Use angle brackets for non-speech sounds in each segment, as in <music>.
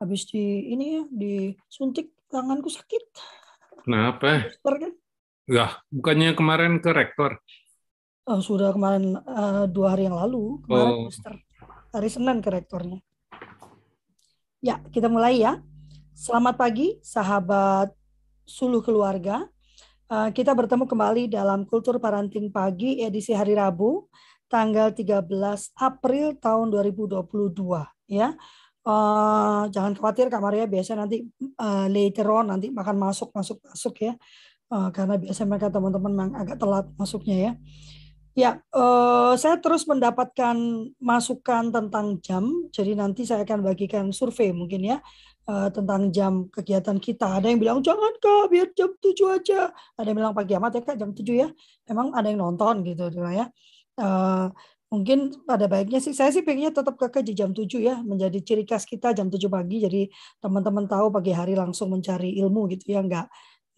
habis di ini ya disuntik tanganku sakit. Kenapa? Booster kan? Ya, bukannya kemarin ke rektor. Oh, sudah kemarin uh, dua hari yang lalu kemarin Oh. booster hari Senin ke rektornya. Ya, kita mulai ya. Selamat pagi, sahabat suluh keluarga. Uh, kita bertemu kembali dalam Kultur Parenting Pagi edisi hari Rabu, tanggal 13 April tahun 2022. Ya, Uh, jangan khawatir Kak Maria, biasa nanti uh, later on nanti makan masuk masuk masuk ya, Uh, karena biasa mereka teman-teman memang agak telat masuknya ya. Ya, eh, saya terus mendapatkan masukan tentang jam. Jadi nanti saya akan bagikan survei mungkin ya eh, tentang jam kegiatan kita. Ada yang bilang jangan kak, biar jam 7 aja. Ada yang bilang pagi amat ya kak jam 7 ya. Emang ada yang nonton gitu gitu ya. Eh, mungkin pada baiknya sih saya sih pengennya tetap kakak di jam 7 ya menjadi ciri khas kita jam 7 pagi jadi teman-teman tahu pagi hari langsung mencari ilmu gitu ya nggak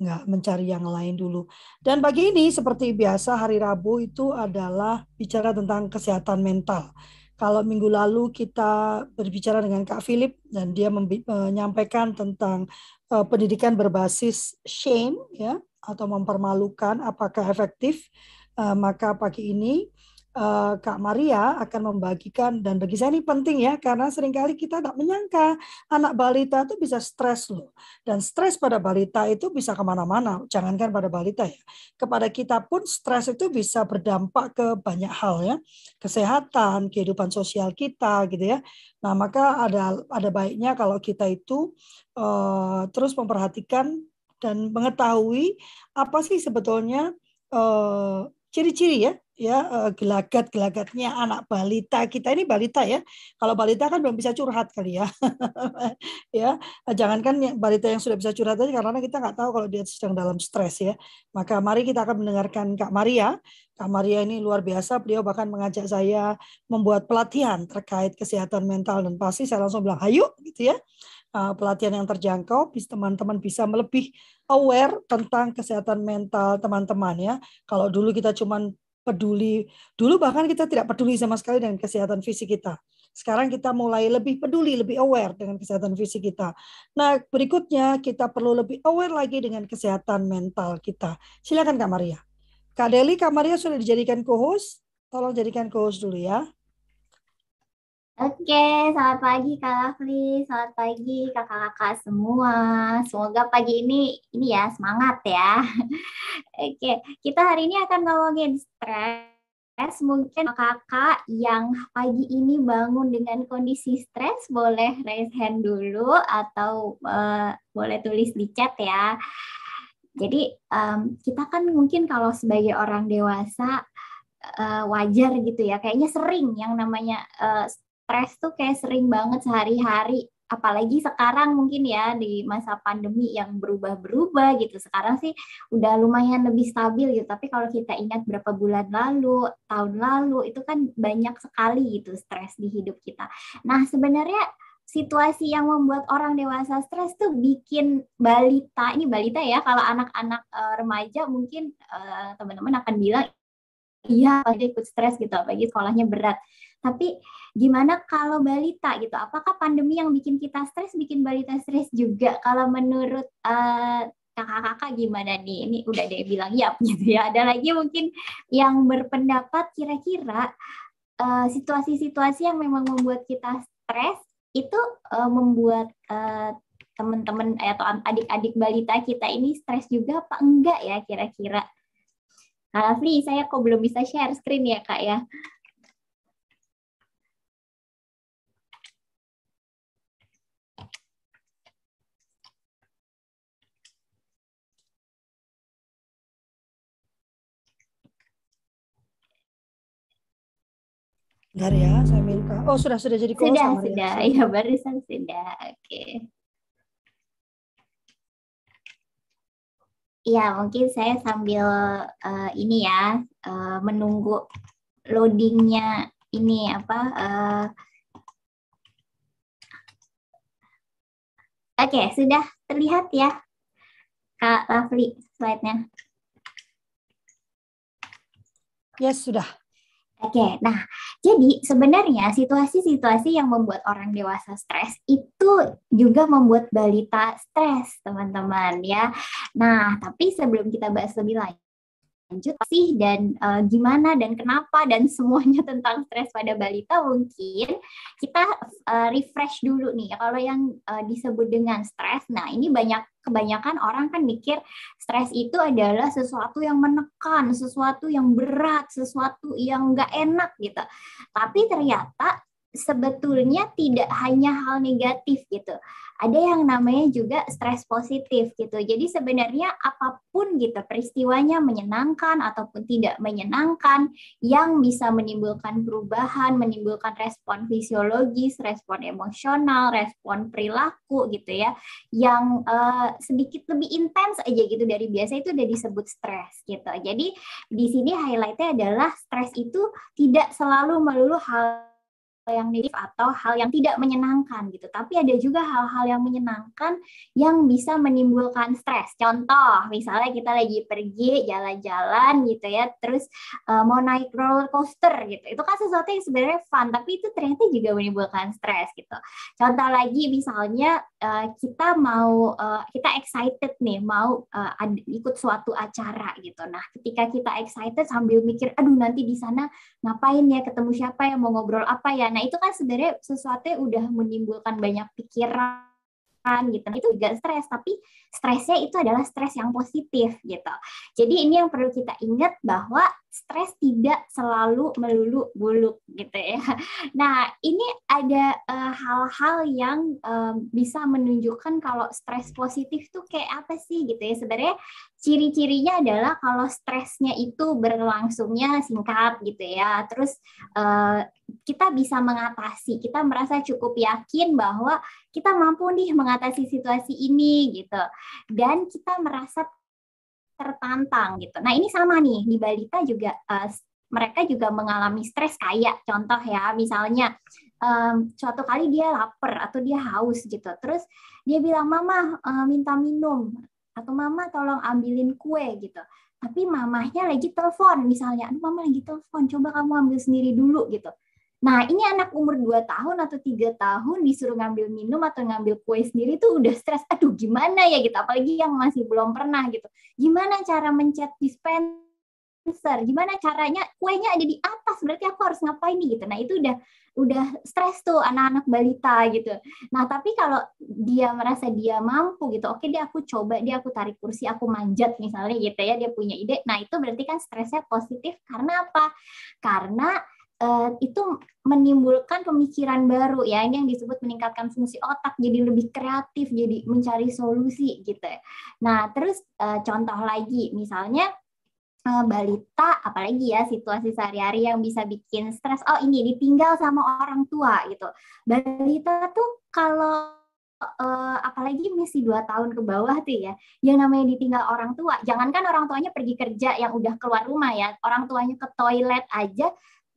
nggak mencari yang lain dulu. Dan pagi ini seperti biasa hari Rabu itu adalah bicara tentang kesehatan mental. Kalau minggu lalu kita berbicara dengan Kak Philip dan dia menyampaikan tentang uh, pendidikan berbasis shame ya atau mempermalukan apakah efektif, uh, maka pagi ini uh, Kak Maria akan membagikan dan bagi saya ini penting ya karena sering kali kita tak menyangka anak balita itu bisa stres loh. Dan stres pada balita itu bisa ke mana-mana jangankan pada balita ya. Kepada kita pun stres itu bisa berdampak ke banyak hal ya. Kesehatan kehidupan sosial kita gitu ya. Nah maka ada ada baiknya kalau kita itu uh, terus memperhatikan dan mengetahui apa sih sebetulnya uh, ciri-ciri ya ya gelagat-gelagatnya anak balita kita ini balita ya. Kalau balita kan belum bisa curhat kali ya. <laughs> ya, jangankan balita yang sudah bisa curhat aja karena kita nggak tahu kalau dia sedang dalam stres ya. Maka mari kita akan mendengarkan Kak Maria. Kak Maria ini luar biasa, beliau bahkan mengajak saya membuat pelatihan terkait kesehatan mental dan pasti saya langsung bilang, "Ayo" gitu ya. Pelatihan yang terjangkau, teman-teman bisa lebih aware tentang kesehatan mental teman-teman ya. Kalau dulu kita cuman peduli. Dulu bahkan kita tidak peduli sama sekali dengan kesehatan fisik kita. Sekarang kita mulai lebih peduli, lebih aware dengan kesehatan fisik kita. Nah, berikutnya kita perlu lebih aware lagi dengan kesehatan mental kita. Silakan Kak Maria. Kak Deli, Kak Maria sudah dijadikan co-host. Tolong jadikan co-host dulu ya. Oke, selamat pagi Kak Lafli, selamat pagi kakak-kakak semua. Semoga pagi ini ini ya semangat ya. <laughs> Oke, kita hari ini akan ngomongin stres. Mungkin kakak yang pagi ini bangun dengan kondisi stres boleh raise hand dulu atau uh, boleh tulis di chat ya. Jadi um, kita kan mungkin kalau sebagai orang dewasa uh, wajar gitu ya, kayaknya sering yang namanya uh, stres tuh kayak sering banget sehari-hari. Apalagi sekarang mungkin ya di masa pandemi yang berubah-berubah gitu. Sekarang sih udah lumayan lebih stabil gitu. Tapi kalau kita ingat berapa bulan lalu tahun lalu itu kan banyak sekali gitu stres di hidup kita. Nah sebenarnya situasi yang membuat orang dewasa stres tuh bikin balita ini balita ya kalau anak-anak uh, remaja mungkin uh, teman-teman akan bilang iya pasti ikut stres gitu apalagi sekolahnya berat tapi gimana kalau balita gitu? Apakah pandemi yang bikin kita stres bikin balita stres juga? Kalau menurut uh, kakak-kakak gimana nih? Ini udah dia bilang ya gitu ya. Ada lagi mungkin yang berpendapat kira-kira situasi-situasi uh, yang memang membuat kita stres itu uh, membuat uh, teman-teman atau adik-adik balita kita ini stres juga apa enggak ya kira-kira? Kak saya kok belum bisa share screen ya kak ya? Bentar ya, saya minta. Oh, sudah sudah jadi call Sudah, sudah. Ya, barusan sudah. Oke. Okay. Ya, mungkin saya sambil uh, ini ya uh, menunggu loadingnya ini apa? Uh... Oke, okay, sudah terlihat ya, Kak Lovely slide-nya. Yes, sudah. Oke, nah jadi sebenarnya situasi-situasi yang membuat orang dewasa stres itu juga membuat balita stres, teman-teman ya. Nah, tapi sebelum kita bahas lebih lanjut, lanjut sih dan uh, gimana dan kenapa dan semuanya <laughs> tentang stres pada balita mungkin kita uh, refresh dulu nih kalau yang uh, disebut dengan stres nah ini banyak kebanyakan orang kan mikir stres itu adalah sesuatu yang menekan, sesuatu yang berat, sesuatu yang nggak enak gitu. Tapi ternyata sebetulnya tidak hanya hal negatif gitu. Ada yang namanya juga stres positif gitu. Jadi sebenarnya apa pun gitu peristiwanya menyenangkan ataupun tidak menyenangkan yang bisa menimbulkan perubahan, menimbulkan respon fisiologis, respon emosional, respon perilaku gitu ya, yang uh, sedikit lebih intens aja gitu dari biasa itu udah disebut stres gitu. Jadi di sini highlightnya adalah stres itu tidak selalu melulu hal yang negatif atau hal yang tidak menyenangkan gitu. Tapi ada juga hal-hal yang menyenangkan yang bisa menimbulkan stres. Contoh, misalnya kita lagi pergi jalan-jalan gitu ya, terus uh, mau naik roller coaster gitu. Itu kan sesuatu yang sebenarnya fun, tapi itu ternyata juga menimbulkan stres gitu. Contoh lagi misalnya uh, kita mau uh, kita excited nih mau uh, ikut suatu acara gitu. Nah, ketika kita excited sambil mikir, aduh nanti di sana ngapain ya, ketemu siapa ya, mau ngobrol apa ya Nah itu kan sebenarnya sesuatu yang udah menimbulkan banyak pikiran gitu. Itu juga stres, tapi stresnya itu adalah stres yang positif gitu. Jadi ini yang perlu kita ingat bahwa stres tidak selalu melulu buluk gitu ya. <laughs> Nah, ini ada eh, hal-hal uh, yang uh, bisa menunjukkan kalau stres positif tuh kayak apa sih gitu ya. Sebenarnya ciri-cirinya adalah kalau stresnya itu berlangsungnya singkat gitu ya. Terus uh, kita bisa mengatasi, kita merasa cukup yakin bahwa kita mampu nih mengatasi situasi ini gitu. Dan kita merasa tertantang gitu. Nah ini sama nih di balita juga uh, mereka juga mengalami stres kayak contoh ya misalnya um, suatu kali dia lapar atau dia haus gitu. Terus dia bilang mama uh, minta minum atau mama tolong ambilin kue gitu. Tapi mamahnya lagi telepon misalnya, aduh mama lagi telepon, coba kamu ambil sendiri dulu gitu. Nah, ini anak umur 2 tahun atau tiga tahun disuruh ngambil minum atau ngambil kue sendiri tuh udah stres. Aduh, gimana ya gitu. Apalagi yang masih belum pernah gitu. Gimana cara mencet dispenser? Gimana caranya kuenya ada di atas? Berarti aku harus ngapain nih gitu. Nah, itu udah udah stres tuh anak-anak balita gitu. Nah, tapi kalau dia merasa dia mampu gitu, oke dia aku coba, dia aku tarik kursi, aku manjat misalnya gitu ya, dia punya ide. Nah, itu berarti kan stresnya positif karena apa? Karena uh, itu menimbulkan pemikiran baru ya. Ini yang disebut meningkatkan fungsi otak jadi lebih kreatif jadi mencari solusi gitu. Nah terus uh, contoh lagi misalnya uh, balita apalagi ya situasi sehari-hari yang bisa bikin stres. Oh ini ditinggal sama orang tua gitu. Balita tuh kalau uh, apalagi masih dua tahun ke bawah tuh ya, yang namanya ditinggal orang tua. Jangankan orang tuanya pergi kerja yang udah keluar rumah ya, orang tuanya ke toilet aja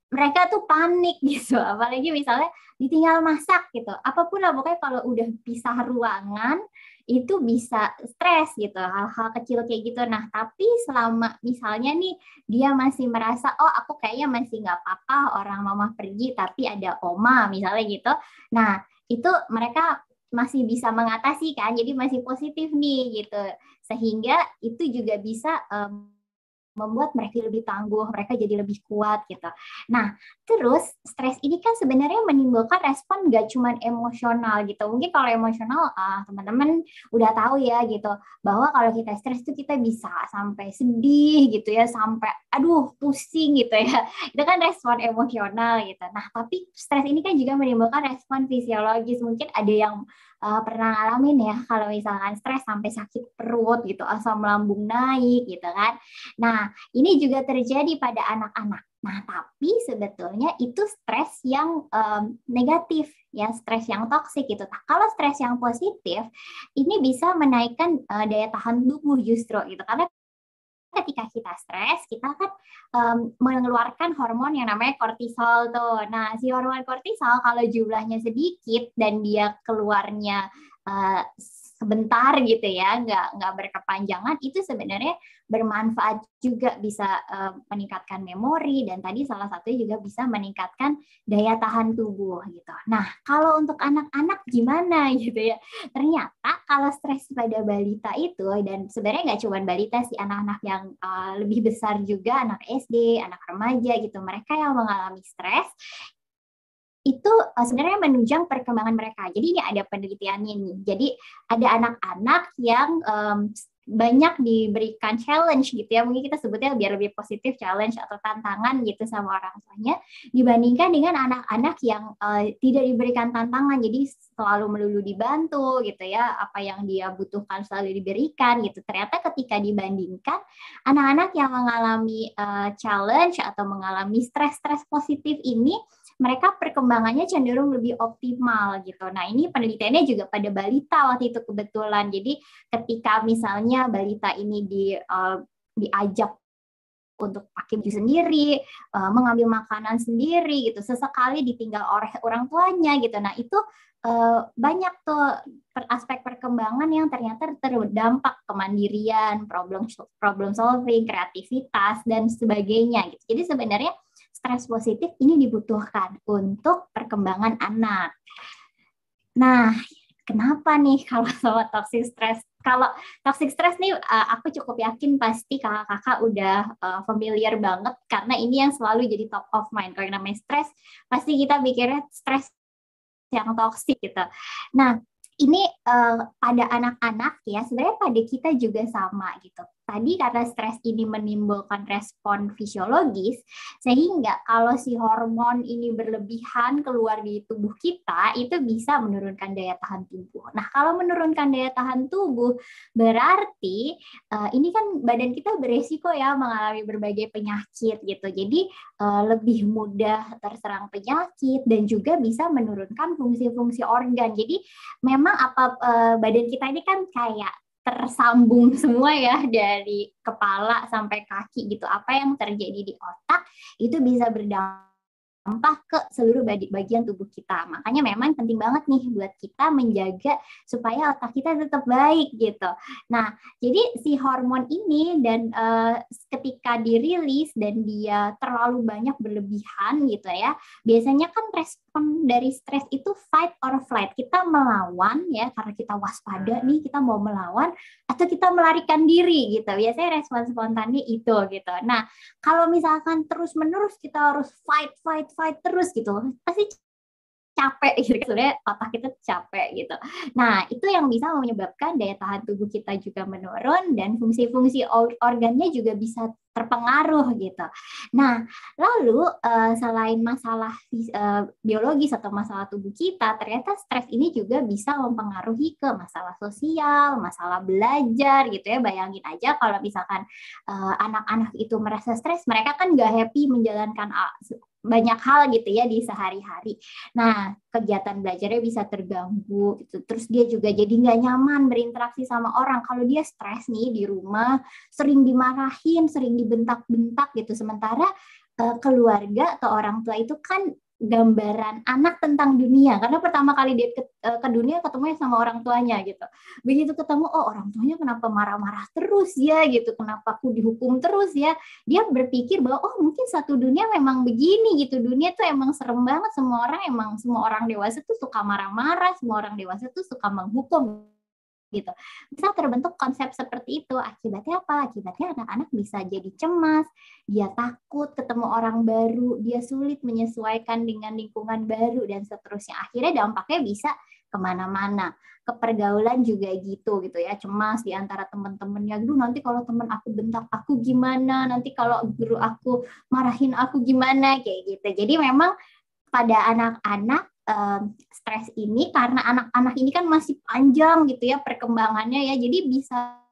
mereka tuh panik gitu. <laughs> Apalagi misalnya ditinggal masak gitu. Apa pun lah pokoknya kalau udah pisah ruangan itu bisa stres gitu. Hal-hal kecil kayak gitu. Nah tapi selama misalnya nih dia masih merasa oh aku kayaknya masih nggak apa-apa orang mama pergi tapi ada oma misalnya gitu. Nah itu mereka masih bisa mengatasi kan. Jadi masih positif nih gitu. Sehingga itu juga bisa um, membuat mereka lebih tangguh, mereka jadi lebih kuat gitu. Nah, terus stres ini kan sebenarnya menimbulkan respon gak cuma emosional gitu. Mungkin kalau emosional uh, teman-teman udah tahu ya gitu bahwa kalau kita stres itu kita bisa sampai sedih gitu ya, sampai aduh pusing gitu ya. <laughs> Itu kan respon emosional gitu. Nah, tapi stres ini kan juga menimbulkan respon fisiologis. Mungkin ada yang uh, pernah ngalamin ya kalau misalkan stres sampai sakit perut gitu, asam lambung naik gitu kan. Nah, ini juga terjadi pada anak-anak. Nah, tapi sebetulnya itu stres yang um, negatif, ya stres yang toksik gitu. Nah, kalau stres yang positif, ini bisa menaikkan uh, daya tahan tubuh justru gitu. Karena ketika kita stres, kita kan um, mengeluarkan hormon yang namanya kortisol tuh. Nah, si hormon kortisol kalau jumlahnya sedikit dan dia keluarnya uh, sebentar gitu ya, nggak nggak berkepanjangan, itu sebenarnya bermanfaat juga bisa uh, meningkatkan memori dan tadi salah satunya juga bisa meningkatkan daya tahan tubuh gitu. Nah kalau untuk anak-anak gimana <laughs> gitu ya? Ternyata kalau stres pada balita itu dan sebenarnya nggak cuma balita sih anak-anak yang uh, lebih besar juga anak SD, anak remaja gitu, mereka yang mengalami stres itu uh, sebenarnya menunjang perkembangan mereka. Jadi ini ada penelitiannya nih. Jadi ada anak-anak yang um, banyak diberikan challenge gitu ya mungkin kita sebutnya biar lebih positif challenge atau tantangan gitu sama orang tuanya dibandingkan dengan anak-anak yang uh, tidak diberikan tantangan jadi selalu melulu dibantu gitu ya apa yang dia butuhkan selalu diberikan gitu ternyata ketika dibandingkan anak-anak yang mengalami uh, challenge atau mengalami stres-stres positif ini mereka perkembangannya cenderung lebih optimal gitu. Nah ini penelitiannya juga pada balita waktu itu kebetulan. Jadi ketika misalnya balita ini di uh, diajak untuk pakai baju sendiri, uh, mengambil makanan sendiri gitu, sesekali ditinggal oleh orang tuanya gitu. Nah itu uh, banyak tuh aspek perkembangan yang ternyata terdampak kemandirian, problem problem solving, kreativitas dan sebagainya gitu. Jadi sebenarnya stres positif ini dibutuhkan untuk perkembangan anak. Nah, kenapa nih kalau <laughs> soal toxic stress? Kalau toxic stress nih uh, aku cukup yakin pasti kakak-kakak udah uh, familiar banget karena ini yang selalu jadi top of mind. Kalau yang namanya stres, pasti kita mikirnya stres yang toxic gitu. Nah, ini uh, pada anak-anak ya sebenarnya pada kita juga sama gitu tadi karena stres ini menimbulkan respon fisiologis, sehingga kalau si hormon ini berlebihan keluar di tubuh kita, itu bisa menurunkan daya tahan tubuh. Nah, kalau menurunkan daya tahan tubuh, berarti uh, ini kan badan kita beresiko ya mengalami berbagai penyakit gitu. Jadi uh, lebih mudah terserang penyakit dan juga bisa menurunkan fungsi-fungsi organ. Jadi memang apa uh, badan kita ini kan kayak tersambung semua ya dari kepala sampai kaki gitu. Apa yang terjadi di otak itu bisa berdampak dampak ke seluruh bagian tubuh kita. Makanya memang penting banget nih buat kita menjaga supaya otak kita tetap baik gitu. Nah, jadi si hormon ini dan uh, ketika dirilis dan dia terlalu banyak berlebihan gitu ya, biasanya kan respon dari stres itu fight or flight. Kita melawan ya karena kita waspada nih, kita mau melawan atau kita melarikan diri gitu. Biasanya respon spontannya itu gitu. Nah, kalau misalkan terus-menerus kita harus fight fight fight terus gitu pasti capek gitu sebenarnya otak kita capek gitu. Nah itu yang bisa menyebabkan daya tahan tubuh kita juga menurun dan fungsi-fungsi organnya juga bisa terpengaruh gitu. Nah lalu uh, selain masalah uh, biologis atau masalah tubuh kita, ternyata stres ini juga bisa mempengaruhi ke masalah sosial, masalah belajar gitu ya. Bayangin aja kalau misalkan eh, anak-anak uh, itu merasa stres, mereka kan nggak happy menjalankan banyak hal gitu ya di sehari-hari. Nah, kegiatan belajarnya bisa terganggu gitu. Terus dia juga jadi nggak nyaman berinteraksi sama orang. Kalau dia stres nih di rumah, sering dimarahin, sering dibentak-bentak gitu. Sementara uh, keluarga atau orang tua itu kan gambaran anak tentang dunia. Karena pertama kali dia ke, eh, ke dunia ketemu sama orang tuanya gitu. Begitu ketemu oh orang tuanya kenapa marah-marah terus ya? gitu. Kenapa aku dihukum terus ya? Dia berpikir bahwa oh mungkin satu dunia memang begini gitu. Dunia tuh emang serem banget. Semua orang emang semua orang dewasa tuh suka marah-marah. Semua orang dewasa tuh suka menghukum gitu. Bisa terbentuk konsep seperti itu. Akibatnya apa? Akibatnya anak-anak bisa jadi cemas, dia takut ketemu orang baru, dia sulit menyesuaikan dengan lingkungan baru dan seterusnya. Akhirnya dampaknya bisa ke mana-mana. Kepergaulan juga gitu gitu ya, cemas di antara teman-temannya. Dulu nanti kalau teman aku bentak aku gimana? Nanti kalau guru aku marahin aku gimana? Kayak gitu. Jadi memang pada anak-anak stres ini karena anak-anak ini kan masih panjang gitu ya perkembangannya ya. Jadi bisa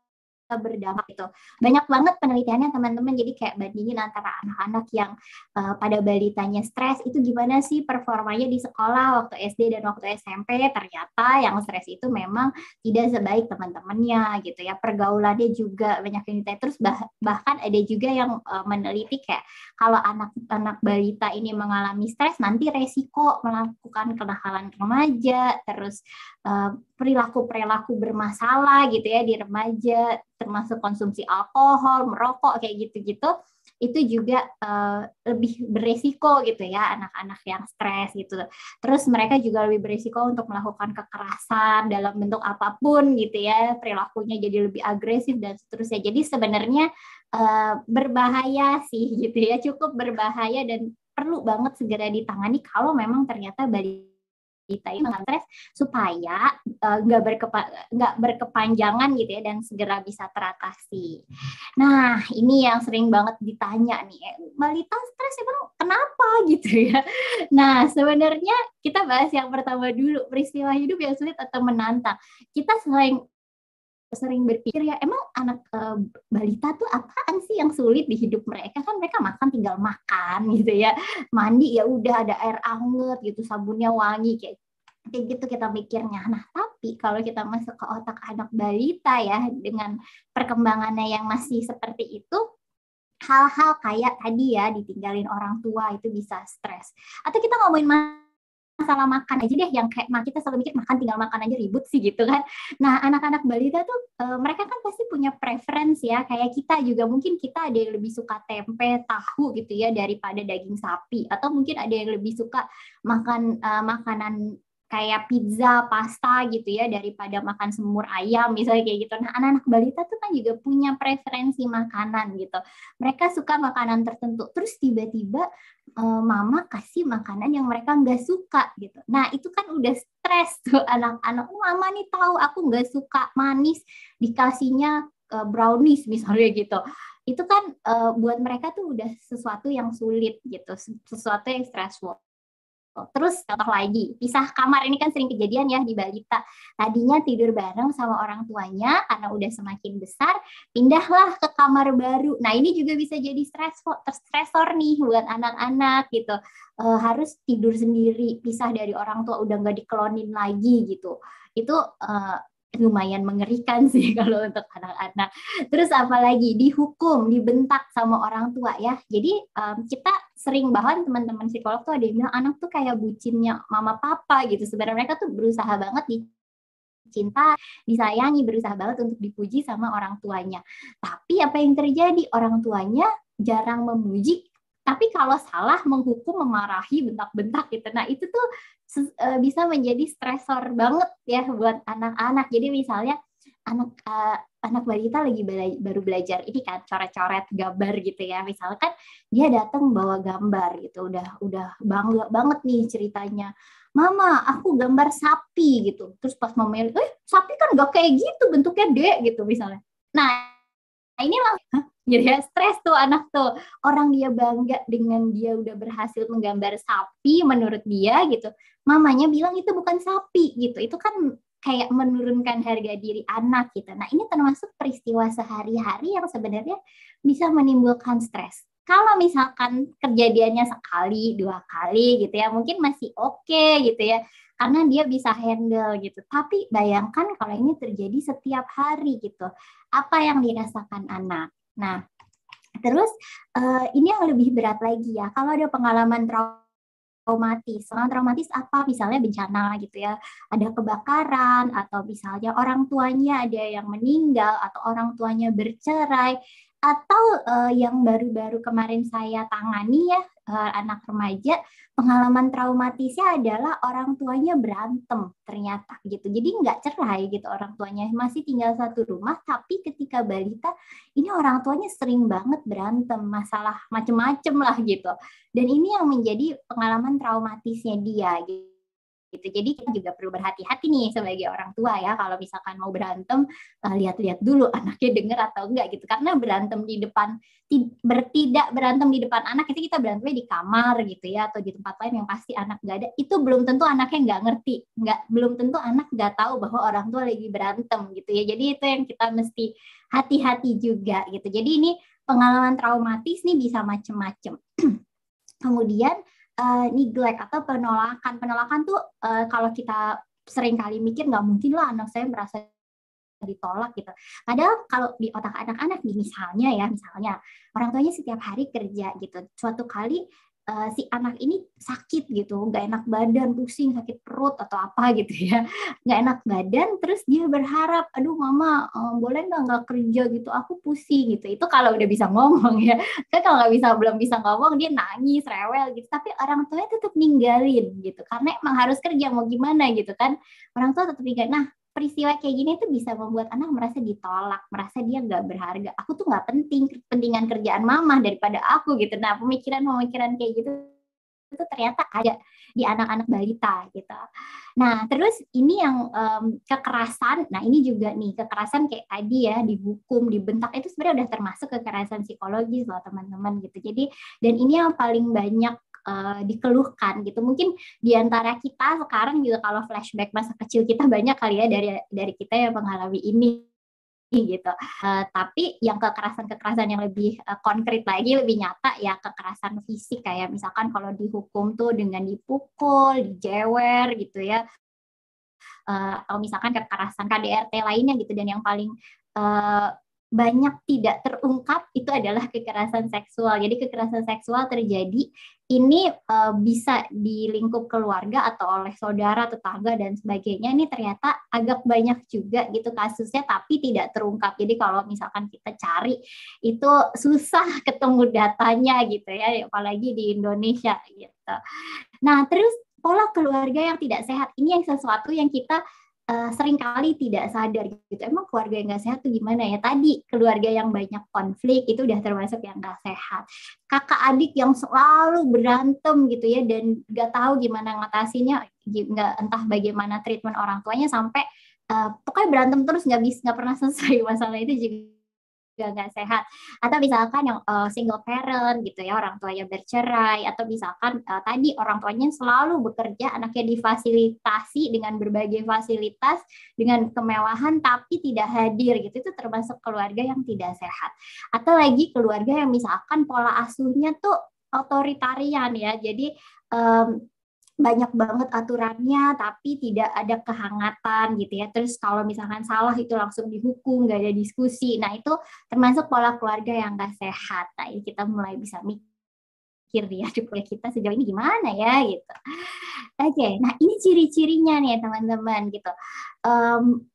berdampak itu. Banyak banget penelitiannya teman-teman. Jadi kayak bandingin antara anak-anak yang uh, pada balitanya stres itu gimana sih performanya di sekolah waktu SD dan waktu SMP. Ternyata yang stres itu memang tidak sebaik teman-temannya gitu ya. Pergaulannya juga banyak yang ditanya. Terus bah bahkan ada juga yang uh, meneliti kayak kalau anak-anak balita ini mengalami stres nanti resiko melakukan kenakalan remaja terus uh, perilaku-perilaku bermasalah gitu ya di remaja termasuk konsumsi alkohol, merokok kayak gitu-gitu itu juga uh, lebih beresiko gitu ya anak-anak yang stres gitu. Terus mereka juga lebih beresiko untuk melakukan kekerasan dalam bentuk apa pun gitu ya, perilakunya jadi lebih agresif dan seterusnya. Jadi sebenarnya uh, berbahaya sih gitu ya, cukup berbahaya dan perlu banget segera ditangani kalau memang ternyata balik kita ini stres supaya eh, nggak uh, berkepa berkepanjangan gitu ya dan segera bisa teratasi. Nah ini yang sering banget ditanya nih, eh, balita stres emang kenapa gitu ya? Nah sebenarnya kita bahas yang pertama dulu peristiwa hidup yang sulit atau menantang. Kita selain sering berpikir ya emang anak e, balita tuh apaan sih yang sulit di hidup mereka? Kan mereka makan tinggal makan <laughs> gitu ya. Mandi ya udah ada air anget gitu sabunnya wangi kayak kayak gitu kita mikirnya. Nah tapi kalau kita masuk ke otak anak balita ya dengan perkembangannya yang masih seperti itu hal-hal kayak tadi ya ditinggalin orang tua itu bisa stres. Atau kita ngomongin masalah makan aja deh yang kayak kita selalu mikir makan tinggal makan aja ribut sih gitu kan. Nah, anak-anak balita tuh e, mereka kan pasti punya preferensi ya kayak kita juga mungkin kita ada yang lebih suka tempe, tahu gitu ya daripada daging sapi atau mungkin ada yang lebih suka makan e, makanan kayak pizza, pasta gitu ya daripada makan semur ayam misalnya kayak gitu. Nah, anak-anak balita tuh kan juga punya preferensi makanan gitu. Mereka suka makanan tertentu. Terus tiba-tiba uh, mama kasih makanan yang mereka nggak suka gitu. Nah, itu kan udah stres tuh <laughs> anak-anak. Oh, mama nih tahu aku nggak suka manis, dikasihnya uh, brownies misalnya <laughs> gitu itu kan uh, buat mereka tuh udah sesuatu yang sulit gitu, sesuatu yang stressful. Terus contoh lagi, pisah kamar ini kan sering kejadian ya di balita. Tadinya tidur bareng sama orang tuanya karena udah semakin besar, pindahlah ke kamar baru. Nah ini juga bisa jadi stressor, stresor nih buat anak-anak gitu. E, harus tidur sendiri, pisah dari orang tua, udah nggak diklonin lagi gitu. Itu e, lumayan mengerikan <laughs> sih kalau untuk anak-anak. Terus apalagi dihukum, dibentak sama orang tua ya. Jadi um, kita sering bahkan teman-teman psikolog tuh ada yang bilang anak tuh kayak bucinnya mama papa gitu. Sebenarnya mereka tuh berusaha banget di cinta, disayangi, berusaha banget untuk dipuji sama orang tuanya. Tapi apa yang terjadi? Orang tuanya jarang memuji tapi kalau salah menghukum, memarahi, bentak-bentak gitu. Nah, itu tuh uh, bisa menjadi stresor banget ya buat anak-anak. Jadi misalnya anak uh, anak balita lagi bela baru belajar ini kan coret-coret gambar gitu ya. Misalkan dia datang bawa gambar gitu, udah udah bangga banget nih ceritanya. Mama, aku gambar sapi gitu. Terus pas mama eh sapi kan gak kayak gitu bentuknya dek gitu misalnya. Nah, ini langsung jadi ya stres tuh anak tuh. Orang dia bangga dengan dia udah berhasil menggambar sapi menurut dia gitu. Mamanya bilang itu bukan sapi gitu. Itu kan kayak menurunkan harga diri anak gitu. Nah ini termasuk peristiwa sehari-hari yang sebenarnya bisa menimbulkan stres. Kalau misalkan kejadiannya sekali dua kali gitu ya mungkin masih oke okay, gitu ya karena dia bisa handle gitu. Tapi bayangkan kalau ini terjadi setiap hari gitu. Apa yang dirasakan anak Nah, terus uh, ini yang lebih berat lagi ya, kalau ada pengalaman traumatis. Pengalaman traumatis apa? Misalnya bencana gitu ya, ada kebakaran atau misalnya orang tuanya ada yang meninggal atau orang tuanya bercerai atau uh, yang baru-baru kemarin saya tangani ya uh, anak remaja pengalaman traumatisnya adalah orang tuanya berantem ternyata gitu. Jadi nggak cerai gitu orang tuanya. Masih tinggal satu rumah tapi ketika balita ini orang tuanya sering banget berantem masalah macem-macem lah gitu. Dan ini yang menjadi pengalaman traumatisnya dia gitu gitu. Jadi kita juga perlu berhati-hati nih sebagai orang tua ya kalau misalkan mau berantem uh, lihat-lihat dulu anaknya denger atau enggak gitu. Karena berantem di depan bertidak berantem di depan anak itu kita berantemnya di kamar gitu ya atau di tempat lain yang pasti anak nggak ada itu belum tentu anaknya nggak ngerti nggak belum tentu anak nggak tahu bahwa orang tua lagi berantem gitu ya jadi itu yang kita mesti hati-hati juga gitu jadi ini pengalaman traumatis nih bisa macem-macem <clears throat> kemudian uh, neglect atau penolakan. Penolakan tuh uh, kalau kita sering kali mikir nggak mungkin lah anak saya merasa ditolak gitu. Padahal kalau di otak anak-anak misalnya ya, misalnya orang tuanya setiap hari kerja gitu. Suatu kali uh, si anak ini sakit gitu, nggak enak badan, pusing, sakit perut atau apa gitu ya, <laughs> nggak enak badan, terus dia berharap, aduh mama um, boleh nggak nggak kerja gitu, aku pusing gitu. Itu kalau udah bisa ngomong ya, <laughs> kan kalau nggak bisa belum bisa ngomong dia nangis, rewel gitu. Tapi orang tuanya tetap ninggalin gitu, karena emang harus kerja mau gimana gitu kan, orang tua tetap ninggalin. Nah peristiwa kayak gini tuh bisa membuat anak merasa ditolak, merasa dia nggak berharga. Aku tuh nggak penting, kepentingan kerjaan mama daripada aku gitu. Nah pemikiran-pemikiran kayak gitu itu ternyata ada di anak-anak balita gitu. Nah terus ini yang um, kekerasan, nah ini juga nih kekerasan kayak tadi ya dihukum, dibentak itu sebenarnya udah termasuk kekerasan psikologis loh teman-teman gitu. Jadi dan ini yang paling banyak uh, dikeluhkan gitu. Mungkin di antara kita sekarang juga kalau flashback masa kecil kita banyak kali ya dari dari kita yang mengalami ini gitu. Uh, tapi yang kekerasan-kekerasan yang lebih uh, konkret lagi, lebih nyata ya kekerasan fisik kayak misalkan kalau dihukum tuh dengan dipukul, dijewer gitu ya. Uh, atau misalkan kekerasan KDRT lainnya gitu dan yang paling uh, banyak tidak terungkap itu adalah kekerasan seksual. Jadi kekerasan seksual terjadi ini uh, bisa di lingkup keluarga atau oleh saudara, tetangga dan sebagainya. Ini ternyata agak banyak juga gitu kasusnya tapi tidak terungkap. Jadi kalau misalkan kita cari itu susah <laughs> ketemu datanya gitu ya, apalagi di Indonesia gitu. Nah, terus pola keluarga yang tidak sehat ini yang sesuatu yang kita uh, sering kali tidak sadar gitu. Emang keluarga yang nggak sehat tuh gimana ya? Tadi keluarga yang banyak konflik itu udah termasuk yang nggak sehat. Kakak adik yang selalu berantem gitu ya dan nggak tahu gimana ngatasinya, nggak entah bagaimana treatment orang tuanya sampai uh, pokoknya berantem terus nggak bisa nggak pernah selesai <laughs> masalah itu juga juga nggak sehat. Atau misalkan yang uh, single parent gitu ya orang tuanya bercerai atau misalkan uh, tadi orang tuanya selalu bekerja anaknya difasilitasi dengan berbagai fasilitas dengan kemewahan tapi tidak hadir gitu itu termasuk keluarga yang tidak sehat. Atau lagi keluarga yang misalkan pola asuhnya tuh otoritarian ya jadi um, banyak banget aturannya tapi tidak ada kehangatan gitu ya. Terus kalau misalkan salah itu langsung dihukum gak ada diskusi. Nah itu termasuk pola keluarga yang gak sehat. Nah ini kita mulai bisa mikir ya di kita sejauh ini gimana ya gitu. Oke nah ini ciri-cirinya nih teman-teman gitu. Um,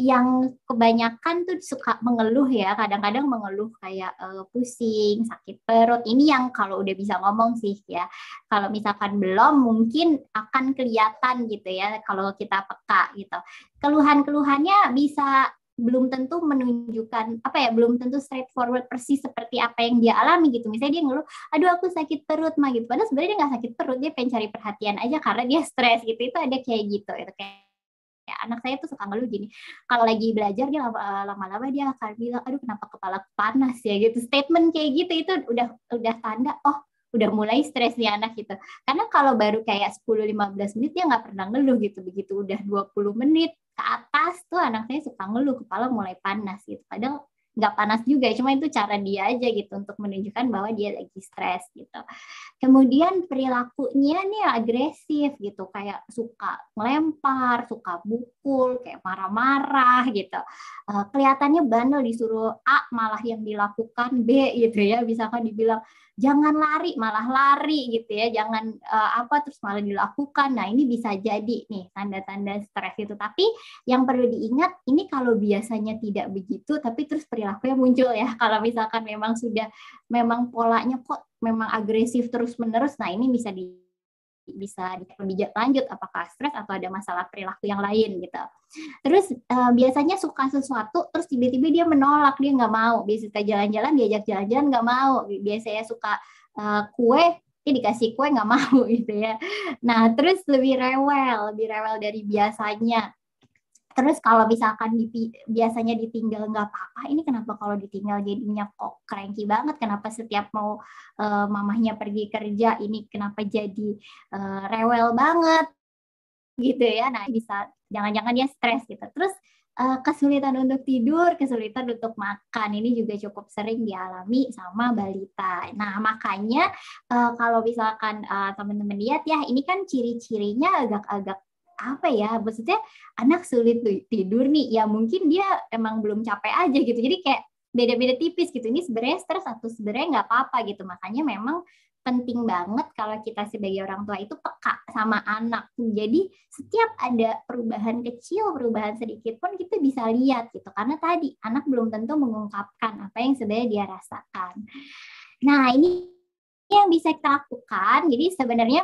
yang kebanyakan tuh suka mengeluh ya, kadang-kadang mengeluh kayak uh, pusing, sakit perut. Ini yang kalau udah bisa ngomong sih ya. Kalau misalkan belum mungkin akan kelihatan gitu ya kalau kita peka gitu. Keluhan-keluhannya bisa belum tentu menunjukkan apa ya belum tentu straightforward persis seperti apa yang dia alami gitu misalnya dia ngeluh aduh aku sakit perut mah gitu padahal sebenarnya dia nggak sakit perut dia pengen cari perhatian aja karena dia stres gitu itu ada kayak gitu itu kayak ya anak saya tuh suka ngeluh gini kalau lagi belajar dia eh, lama-lama dia akan bilang aduh kenapa kepala panas ya gitu. Statement kayak gitu itu udah udah tanda oh udah mulai stres nih anak gitu. Karena kalau baru kayak 10-15 menit dia nggak pernah ngeluh gitu. Begitu udah 20 menit ke atas tuh anak saya suka ngeluh kepala mulai panas gitu. Padahal nggak panas juga cuma itu cara dia aja gitu untuk menunjukkan bahwa dia lagi stres gitu. Kemudian perilakunya nih agresif gitu kayak suka melempar suka bukul kayak marah-marah gitu. Uh, kelihatannya bandel disuruh A malah yang dilakukan B gitu ya misalkan dibilang jangan lari malah lari gitu ya. Jangan uh, apa terus malah dilakukan. Nah ini bisa jadi nih tanda-tanda stres itu. Tapi yang perlu diingat ini kalau biasanya tidak begitu tapi terus perilakunya muncul ya. <laughs> Kalau misalkan memang sudah memang polanya kok memang agresif terus menerus nah ini bisa di bisa lebih lanjut apakah stres atau ada masalah perilaku yang lain gitu. Terus uh, biasanya suka sesuatu terus tiba-tiba dia menolak dia nggak mau. Biasa kita jalan-jalan diajak jalan-jalan nggak mau. Biasanya suka uh, kue dia dikasih kue nggak mau <laughs> gitu ya. Nah, terus lebih rewel, lebih rewel dari biasanya. Terus kalau misalkan di, biasanya ditinggal nggak apa-apa, ini kenapa kalau ditinggal jadinya kok cranky banget? Kenapa setiap mau uh, mamahnya pergi kerja, ini kenapa jadi uh, rewel banget? Gitu ya. Nah, bisa jangan-jangan dia stres gitu. Terus uh, kesulitan untuk tidur, kesulitan untuk makan. Ini juga cukup sering dialami sama balita. Nah, makanya uh, kalau misalkan uh, teman-teman lihat ya, ini kan ciri-cirinya agak-agak apa ya? Maksudnya anak sulit tidur nih, ya mungkin dia emang belum capek aja gitu. Jadi kayak beda-beda tipis gitu. Ini sebenarnya stres atau sebenarnya nggak apa-apa gitu. Makanya memang penting banget kalau kita sebagai orang tua itu peka sama anak. Jadi setiap ada perubahan kecil, perubahan sedikit pun kita bisa lihat gitu. Karena tadi anak belum tentu mengungkapkan apa yang sebenarnya dia rasakan. Nah, ini yang bisa kita lakukan. Jadi sebenarnya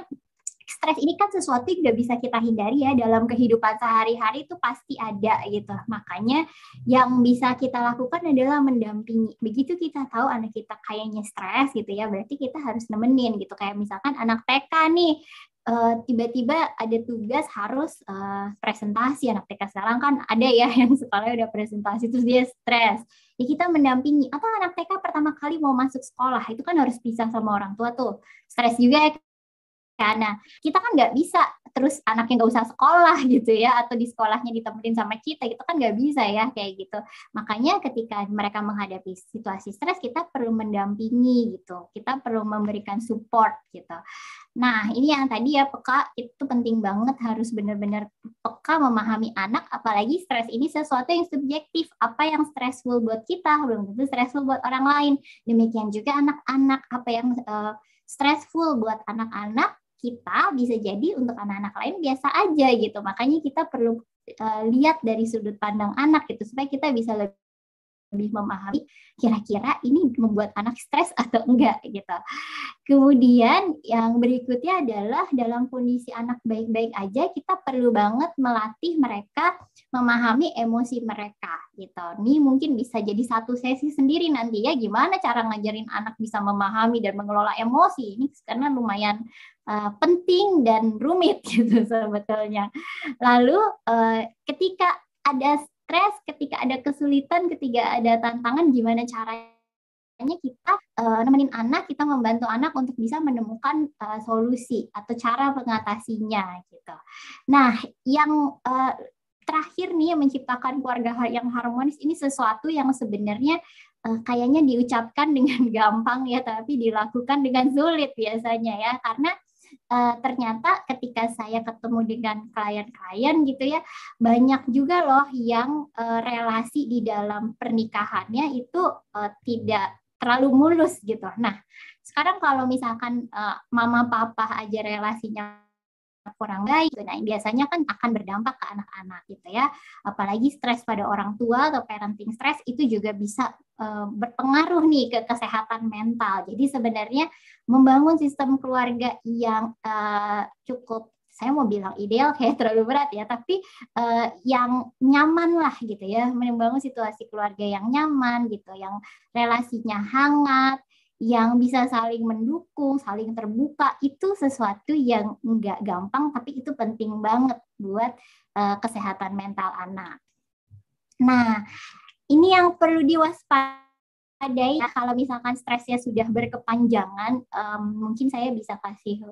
stres ini kan sesuatu yang tidak bisa kita hindari ya dalam kehidupan sehari-hari itu pasti ada gitu. Makanya yang bisa kita lakukan adalah mendampingi. Begitu kita tahu anak kita kayaknya stres gitu ya, berarti kita harus nemenin gitu. Kayak misalkan anak TK nih eh, tiba-tiba ada tugas harus uh, presentasi anak TK sekarang kan ada ya <laughs> yang sekolahnya udah presentasi terus dia stres ya kita mendampingi atau anak TK pertama kali mau masuk sekolah itu kan harus pisah sama orang tua tuh stres juga ya karena kita kan nggak bisa terus anaknya nggak usah sekolah <laughs> gitu ya atau di sekolahnya ditemenin sama kita itu kan nggak bisa ya kayak gitu. Makanya ketika mereka menghadapi situasi stres kita perlu mendampingi gitu. Kita perlu memberikan support gitu. Nah ini yang tadi ya peka itu penting banget harus benar-benar peka memahami anak apalagi stres ini sesuatu yang subjektif. Apa yang stressful buat kita belum tentu stressful buat orang lain. Demikian juga anak-anak apa yang uh, stressful buat anak-anak kita bisa jadi untuk anak-anak lain biasa aja gitu. Makanya kita perlu uh, lihat dari sudut pandang anak gitu supaya kita bisa lebih lebih memahami kira-kira ini membuat anak stres atau enggak gitu. Kemudian yang berikutnya adalah dalam kondisi anak baik-baik aja kita perlu banget melatih mereka memahami emosi mereka gitu. Ini mungkin bisa jadi satu sesi sendiri nanti ya gimana cara ngajarin anak bisa memahami dan mengelola emosi. Ini karena lumayan uh, penting dan rumit <laughs> gitu sebetulnya. Lalu uh, ketika ada stres, ketika ada kesulitan, ketika ada tantangan, gimana caranya kita uh, nemenin anak, kita membantu anak untuk bisa menemukan uh, solusi atau cara mengatasinya gitu. Nah, yang uh, terakhir nih yang menciptakan keluarga yang harmonis ini sesuatu yang sebenarnya uh, kayaknya diucapkan <laughs> dengan gampang ya, tapi dilakukan dengan sulit biasanya ya, karena uh, ternyata ketika saya ketemu dengan klien-klien gitu ya banyak juga loh yang uh, relasi di dalam pernikahannya itu uh, tidak terlalu mulus gitu. Nah, sekarang kalau misalkan uh, mama papa aja relasinya kurang baik. Nah, biasanya kan akan berdampak ke anak-anak gitu ya. Apalagi stres pada orang tua atau parenting stress itu juga bisa uh, berpengaruh nih ke kesehatan mental. Jadi sebenarnya membangun sistem keluarga yang uh, cukup saya mau bilang ideal kayak <laughs> terlalu berat ya, tapi uh, yang nyaman lah gitu ya, membangun situasi keluarga yang nyaman gitu, yang relasinya hangat, yang bisa saling mendukung, saling terbuka itu sesuatu yang nggak gampang tapi itu penting banget buat uh, kesehatan mental anak. Nah, ini yang perlu diwaspadai ya, kalau misalkan stresnya sudah berkepanjangan, um, mungkin saya bisa kasih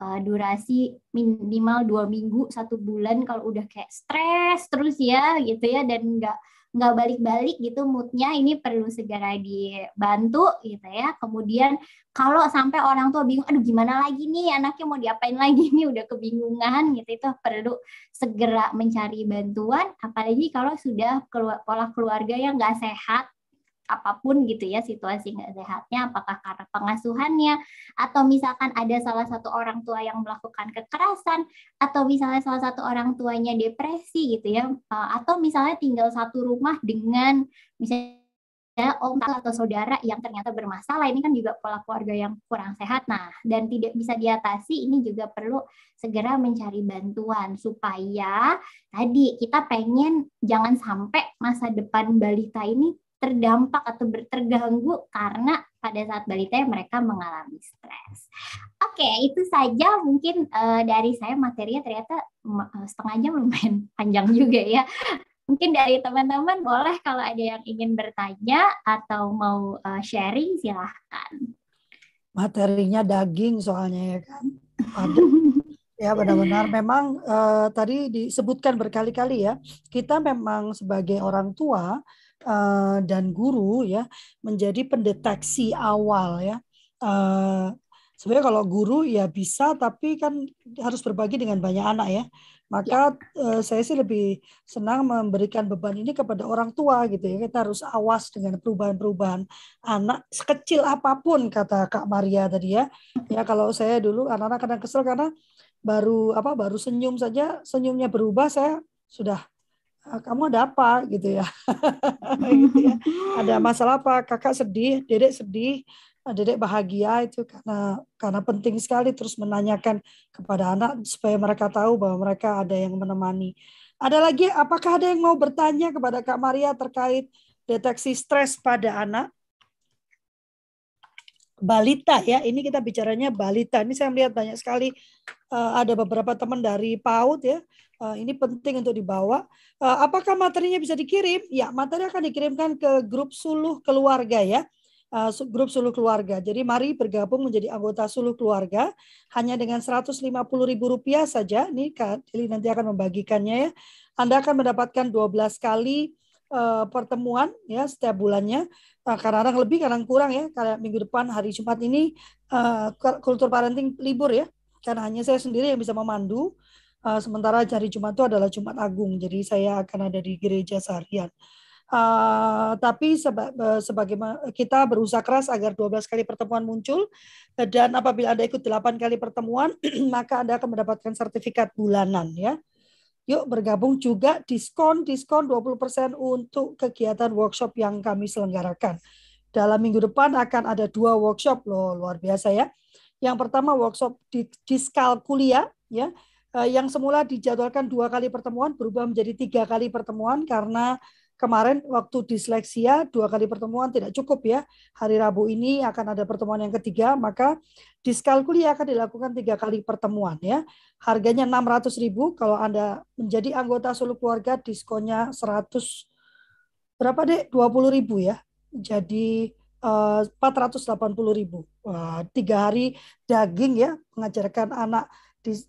uh, durasi minimal dua minggu satu bulan kalau udah kayak stres terus ya gitu ya dan nggak nggak balik-balik gitu moodnya ini perlu segera dibantu gitu ya. Kemudian kalau sampai orang tua bingung aduh gimana lagi nih? Anaknya mau diapain lagi nih? Udah kebingungan gitu. Itu perlu segera mencari bantuan apalagi kalau sudah pola keluarga yang nggak sehat apa pun gitu ya situasi nggak sehatnya apakah karena pengasuhannya atau misalkan ada salah satu orang tua yang melakukan kekerasan atau misalnya salah satu orang tuanya depresi gitu ya eh, atau misalnya tinggal satu rumah dengan misalnya om atau saudara yang ternyata bermasalah ini kan juga pola keluarga yang kurang sehat. Nah dan tidak bisa diatasi ini juga perlu segera mencari bantuan supaya tadi kita pengen jangan sampai masa depan balita ini terdampak atau terganggu karena pada saat balita mereka mengalami stres. Oke, itu saja mungkin uh, dari saya materinya ternyata uh, setengah jam lumayan <laughs> panjang juga ya. Mungkin dari teman-teman boleh kalau ada yang ingin bertanya atau mau uh, sharing silahkan. Materinya daging soalnya ya kan. Aduh. Ya benar-benar memang uh, tadi disebutkan berkali-kali ya kita memang sebagai orang tua uh, dan guru ya menjadi pendeteksi awal ya. Uh, Sebenarnya kalau guru ya bisa tapi kan harus berbagi dengan banyak anak ya. Maka ya. uh, saya sih lebih senang memberikan beban ini kepada orang tua gitu ya. Kita harus awas dengan perubahan-perubahan anak sekecil apa pun kata Kak Maria tadi ya. Ya kalau saya dulu anak-anak kadang kesel karena baru apa baru senyum saja senyumnya berubah saya sudah ah, kamu ada apa gitu ya. <laughs> gitu ya ada <laughs> masalah apa kakak sedih dedek sedih ah, dedek bahagia itu karena karena penting sekali terus menanyakan kepada anak supaya mereka tahu bahwa mereka ada yang menemani ada lagi apakah ada yang mau bertanya kepada kak Maria terkait deteksi stres pada anak balita ya. Ini kita bicaranya balita. Ini saya melihat banyak sekali uh, ada beberapa teman dari PAUD ya. Uh, ini penting untuk dibawa. Uh, apakah materinya bisa dikirim? Ya, materi akan dikirimkan ke grup suluh keluarga ya. Uh, grup suluh keluarga. Jadi mari bergabung menjadi anggota suluh keluarga hanya dengan Rp150.000 saja. Ini Kak nanti akan membagikannya ya. Anda akan mendapatkan 12 kali pertemuan ya setiap bulannya uh, kadang-kadang lebih kadang kurang ya kayak minggu depan hari Jumat ini kultur parenting libur ya karena hanya saya sendiri yang bisa memandu uh, sementara hari Jumat itu adalah Jumat Agung jadi saya akan ada di gereja seharian Uh, tapi seba, uh, sebagai kita berusaha keras agar 12 kali pertemuan muncul dan apabila Anda ikut 8 kali pertemuan <clears throat> maka Anda akan mendapatkan sertifikat bulanan ya. Yuk bergabung juga diskon diskon 20% untuk kegiatan workshop yang kami selenggarakan. Dalam minggu depan akan ada dua workshop loh, luar biasa ya. Yang pertama workshop di diskalkulia ya, eh, yang semula dijadwalkan dua kali pertemuan berubah menjadi tiga kali pertemuan karena kemarin waktu disleksia dua kali pertemuan tidak cukup ya. Hari Rabu ini akan ada pertemuan yang ketiga, maka diskalkulia akan dilakukan tiga kali pertemuan ya. Harganya 600 ribu kalau Anda menjadi anggota seluruh keluarga diskonnya 100 berapa deh 20 ribu ya. Jadi eh, 480 ribu. Wah, tiga hari daging ya mengajarkan anak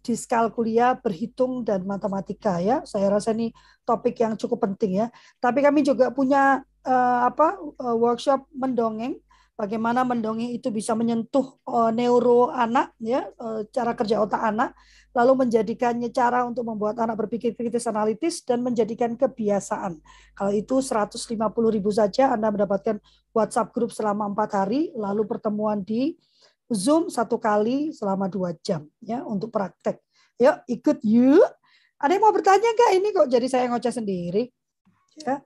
diskalkulia, berhitung dan matematika ya. Saya rasa ini topik yang cukup penting ya. Tapi kami juga punya uh, apa uh, workshop mendongeng bagaimana mendongeng itu bisa menyentuh uh, neuro anak ya uh, cara kerja otak anak lalu menjadikannya cara untuk membuat anak berpikir kritis analitis dan menjadikan kebiasaan. Kalau itu 150 ribu saja Anda mendapatkan WhatsApp grup selama empat hari, lalu pertemuan di Zoom satu kali selama dua jam ya untuk praktek. Yuk ikut yuk. Ada yang mau bertanya nggak ini kok jadi saya ngoceh sendiri? Ya.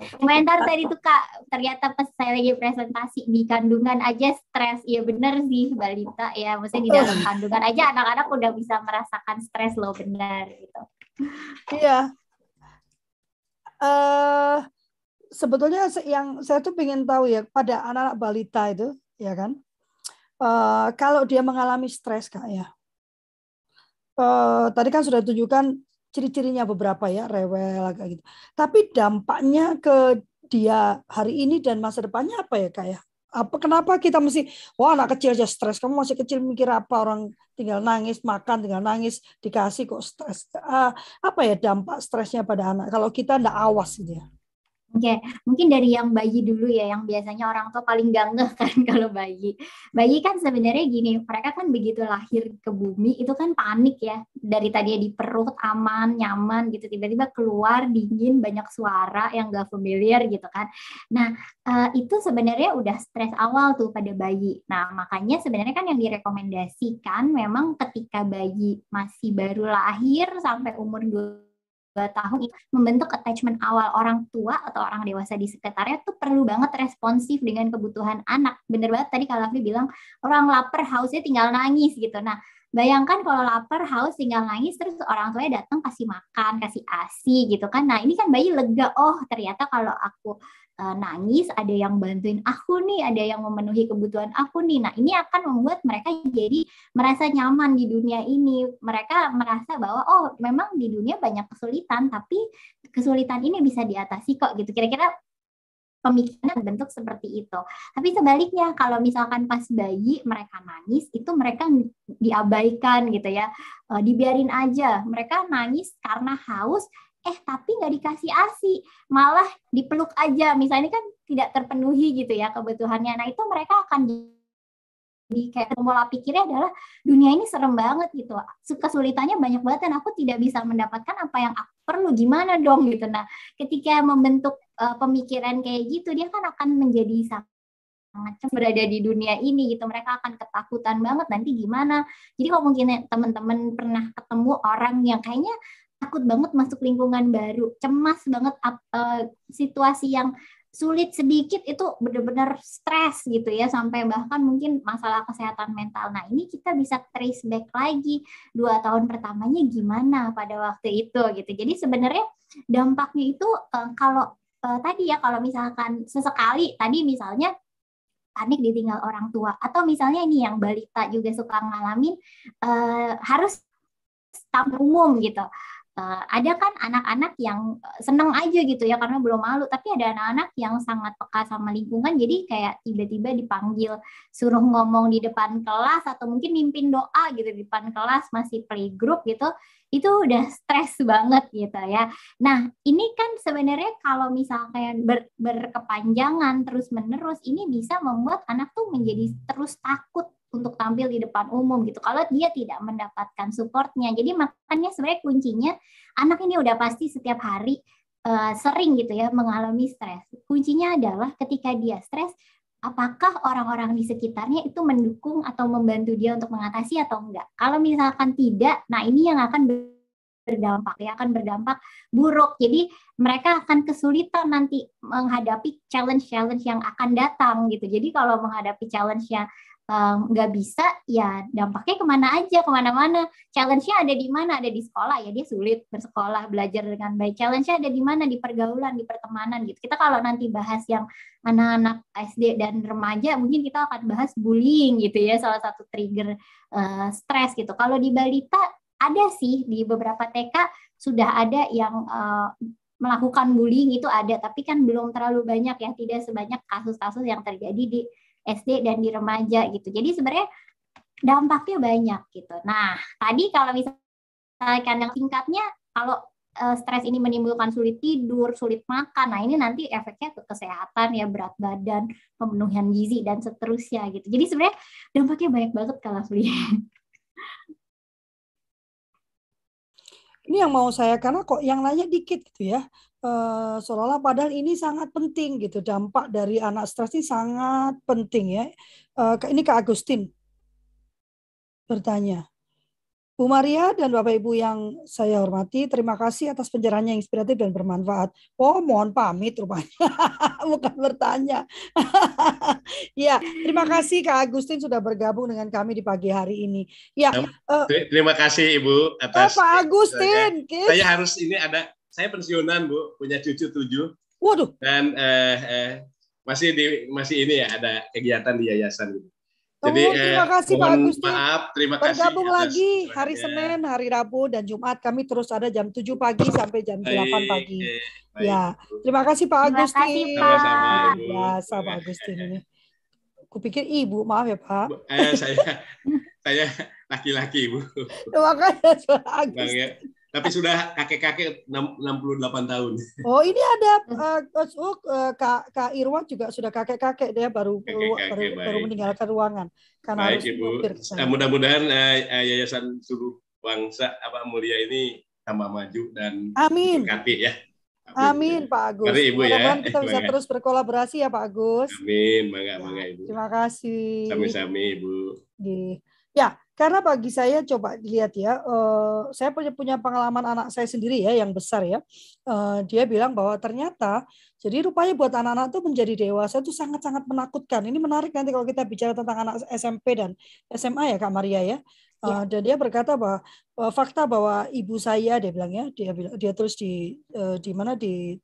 Komentar tadi tuh kak, ternyata pas saya lagi presentasi di kandungan aja stres. Iya bener sih balita ya, maksudnya di dalam kandungan aja anak-anak udah bisa merasakan stres loh benar gitu. Iya. Uh, sebetulnya yang saya tuh pengen tahu ya pada anak-anak balita itu, ya kan? Uh, kalau dia mengalami stres kak ya. Uh, tadi kan sudah tunjukkan ciri-cirinya beberapa ya rewel agak gitu. Tapi dampaknya ke dia hari ini dan masa depannya apa ya kak ya? Apa kenapa kita mesti wah anak kecil aja stres kamu masih kecil mikir apa orang tinggal nangis makan tinggal nangis dikasih kok stres. Uh, apa ya dampak stresnya pada anak? Kalau kita ndak awas gitu ya Oke, okay. mungkin dari yang bayi dulu ya, yang biasanya orang tua paling ganggu kan <laughs> kalau bayi. Bayi kan sebenarnya gini, mereka kan begitu lahir ke bumi itu kan panik ya. Dari tadi di perut aman, nyaman gitu, tiba-tiba keluar dingin, banyak suara yang gak familiar gitu kan. Nah, uh, itu sebenarnya udah stres awal tuh pada bayi. Nah, makanya sebenarnya kan yang direkomendasikan memang ketika bayi masih baru lahir sampai umur 2 tahun membentuk attachment awal orang tua atau orang dewasa di sekitarnya tuh perlu banget responsif dengan kebutuhan anak. Bener banget tadi kalau Lavi bilang orang lapar hausnya tinggal nangis gitu. Nah bayangkan kalau lapar, haus, tinggal nangis, terus orang tuanya datang kasih makan, kasih asi gitu kan. Nah ini kan bayi lega, oh ternyata kalau aku uh, nangis, ada yang bantuin aku nih, ada yang memenuhi kebutuhan aku nih. Nah, ini akan membuat mereka jadi merasa nyaman di dunia ini. Mereka merasa bahwa oh, memang di dunia banyak kesulitan, tapi kesulitan ini bisa diatasi kok gitu. Kira-kira pemikiran bentuk seperti itu. Tapi sebaliknya kalau misalkan pas bayi mereka nangis itu mereka diabaikan gitu ya, uh, dibiarin aja. Mereka nangis karena haus, eh tapi nggak dikasih asi malah dipeluk aja. Misalnya kan tidak terpenuhi gitu ya kebutuhannya. Nah itu mereka akan di kayak pola pikirnya adalah dunia ini serem banget gitu. Kesulitannya banyak banget dan aku tidak bisa mendapatkan apa yang aku perlu. Gimana dong gitu. Nah ketika membentuk uh, pemikiran kayak gitu dia kan akan menjadi sangat berada di dunia ini gitu. Mereka akan ketakutan banget. Nanti gimana? Jadi kalau mungkin teman-teman pernah ketemu orang yang kayaknya takut banget masuk lingkungan baru, cemas banget uh, situasi yang sulit sedikit itu benar-benar stres gitu ya sampai bahkan mungkin masalah kesehatan mental. Nah ini kita bisa trace back lagi dua tahun pertamanya gimana pada waktu itu gitu. Jadi sebenarnya dampaknya itu uh, kalau uh, tadi ya kalau misalkan sesekali tadi misalnya panik ditinggal orang tua atau misalnya ini yang balita juga suka ngalamin uh, harus tamu umum gitu uh, ada kan anak-anak yang eh, seneng aja gitu ya karena belum malu tapi ada anak-anak yang sangat peka sama lingkungan jadi kayak tiba-tiba dipanggil suruh ngomong di depan kelas atau mungkin mimpin doa gitu di depan kelas masih playgroup gitu itu udah stres banget gitu ya. Nah ini kan sebenarnya kalau misalnya ber, berkepanjangan terus menerus ini bisa membuat anak tuh menjadi terus takut untuk tampil di depan umum gitu. Kalau dia tidak mendapatkan supportnya. Jadi makanya sebenarnya kuncinya anak ini udah pasti setiap hari uh, sering gitu ya mengalami stres. Kuncinya adalah ketika dia stres apakah orang-orang di sekitarnya itu mendukung atau membantu dia untuk mengatasi atau enggak? Kalau misalkan tidak nah ini yang akan berdampak ya akan berdampak buruk. Jadi mereka akan kesulitan nanti menghadapi challenge-challenge yang akan datang gitu. Jadi kalau menghadapi challenge-nya nggak um, bisa ya dampaknya ke mana aja ke mana-mana. Challenge-nya ada di mana? Ada di sekolah. Ya dia sulit bersekolah belajar dengan baik. Challenge-nya ada di mana? Di pergaulan di pertemanan gitu. Kita kalau nanti bahas yang anak-anak SD dan remaja mungkin kita akan bahas bullying gitu ya salah satu trigger uh, stres gitu. Kalau di balita ada sih. Di beberapa TK sudah ada yang uh, melakukan bullying itu ada. Tapi kan belum terlalu banyak ya. Tidak sebanyak kasus-kasus yang terjadi di SD dan di remaja gitu. Jadi sebenarnya dampaknya banyak gitu. Nah, tadi kalau misalkan yang singkatnya kalau uh, stres ini menimbulkan sulit tidur, sulit makan. Nah, ini nanti efeknya ke kesehatan ya, berat badan, pemenuhan gizi dan seterusnya gitu. Jadi sebenarnya dampaknya banyak banget kalau beli. Ini yang mau saya karena kok yang nanya dikit gitu ya. Uh, seolah-olah padahal ini sangat penting gitu dampak dari anak stres ini sangat penting ya. Uh, ini Kak Agustin bertanya. Bu Maria dan Bapak Ibu yang saya hormati, terima kasih atas pencerahannya yang inspiratif dan bermanfaat. Oh, mohon pamit rupanya, <laughs> bukan bertanya. <laughs> ya, terima kasih Kak Agustin sudah bergabung dengan kami di pagi hari ini. Ya, uh, terima kasih Ibu atas. Oh, Pak Agustin, saya harus ini ada, saya pensiunan Bu, punya cucu tujuh. Waduh. Dan eh, eh, masih di masih ini ya ada kegiatan di yayasan gitu. Jadi oh, terima eh, kasih Pak Agustin. Maaf, terima kasih. Bergabung lagi hari Senin, hari Rabu dan Jumat kami terus ada jam 7 pagi sampai jam Baik. 8 pagi. Baik. Ya, terima kasih Pak Agustin. Terima kasih Pak. Biasa Pak Agustin ini. Kupikir ibu, maaf ya Pak. Eh, saya saya laki-laki Bu. Terima kasih Pak Agustin. Ya. Tapi sudah kakek-kakek 68 tahun. Oh, ini ada uh, <laughs> Coach Uk, uh, Kak, Kak Irwan juga sudah kakek-kakek dia baru kakek -kakek, baru, baru meninggalkan ruangan karena baik, harus Ibu. Uh, mudah-mudahan uh, Yayasan Suruh Bangsa apa mulia ini tambah maju dan Amin. berkati ya. Amin, Amin Pak Agus. Mari Ibu ya. kita <laughs> bisa terus berkolaborasi ya Pak Agus. Amin, bangga bangga Ibu. Terima kasih. Sami-sami Ibu. Ya, karena bagi saya coba lihat ya, uh, saya punya punya pengalaman anak saya sendiri ya yang besar ya. Uh, dia bilang bahwa ternyata jadi rupanya buat anak-anak itu menjadi dewasa itu sangat-sangat menakutkan. Ini menarik nanti kalau kita bicara tentang anak SMP dan SMA ya Kak Maria ya. Uh, dan dia berkata bahwa uh, fakta bahwa ibu saya dia bilang ya dia dia terus di uh, di mana di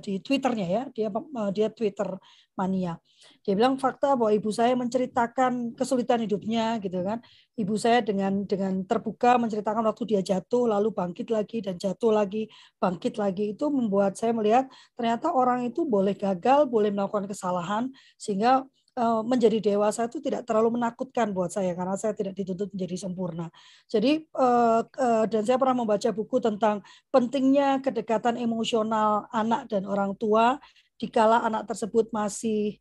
di twitternya ya dia uh, dia twitter mania. Dia bilang fakta bahwa ibu saya menceritakan kesulitan hidupnya gitu kan. Ibu saya dengan dengan terbuka menceritakan waktu dia jatuh lalu bangkit lagi dan jatuh lagi bangkit lagi itu membuat saya melihat ternyata orang itu boleh gagal boleh melakukan kesalahan sehingga Eh, menjadi dewasa itu tidak terlalu menakutkan buat saya karena saya tidak dituntut menjadi sempurna. Jadi eh, eh, dan saya pernah membaca buku tentang pentingnya kedekatan emosional anak dan orang tua dikala anak tersebut masih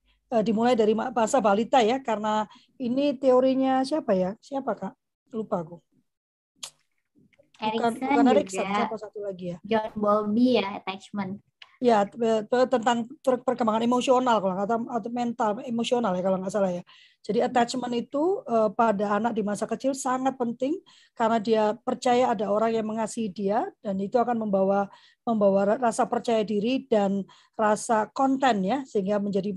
dimulai dari masa balita ya karena ini teorinya siapa ya? Siapa Kak? Lupa aku. Bukan, bukan Erikson, siapa satu lagi ya? John Bowlby ya, attachment ya tentang perkembangan emosional kalau kata atau mental emosional ya kalau nggak salah ya. Jadi attachment itu uh, pada anak di masa kecil sangat penting karena dia percaya ada orang yang mengasihi dia dan itu akan membawa membawa rasa percaya diri dan rasa konten ya sehingga menjadi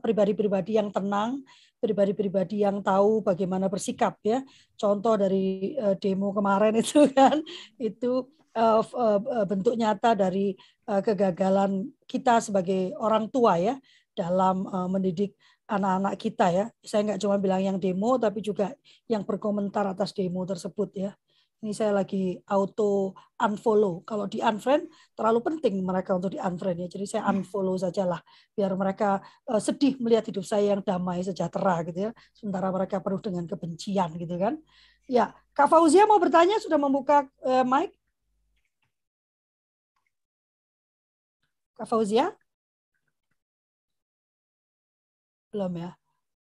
pribadi-pribadi yang tenang, pribadi-pribadi yang tahu bagaimana bersikap ya. Contoh dari uh, demo kemarin <laughs> itu kan itu uh, uh, bentuk nyata dari uh, kegagalan kita sebagai orang tua ya dalam uh, mendidik anak-anak kita ya. Saya nggak cuma bilang yang demo, tapi juga yang berkomentar atas demo tersebut ya. Ini saya lagi auto unfollow. Kalau di unfriend terlalu penting mereka untuk di unfriend ya. Jadi saya unfollow sajalah biar mereka uh, sedih melihat hidup saya yang damai sejahtera gitu ya. Sementara mereka penuh dengan kebencian gitu kan. Ya, Kak Fauzia mau bertanya sudah membuka uh, mic? Kak Fauzia? Belum ya?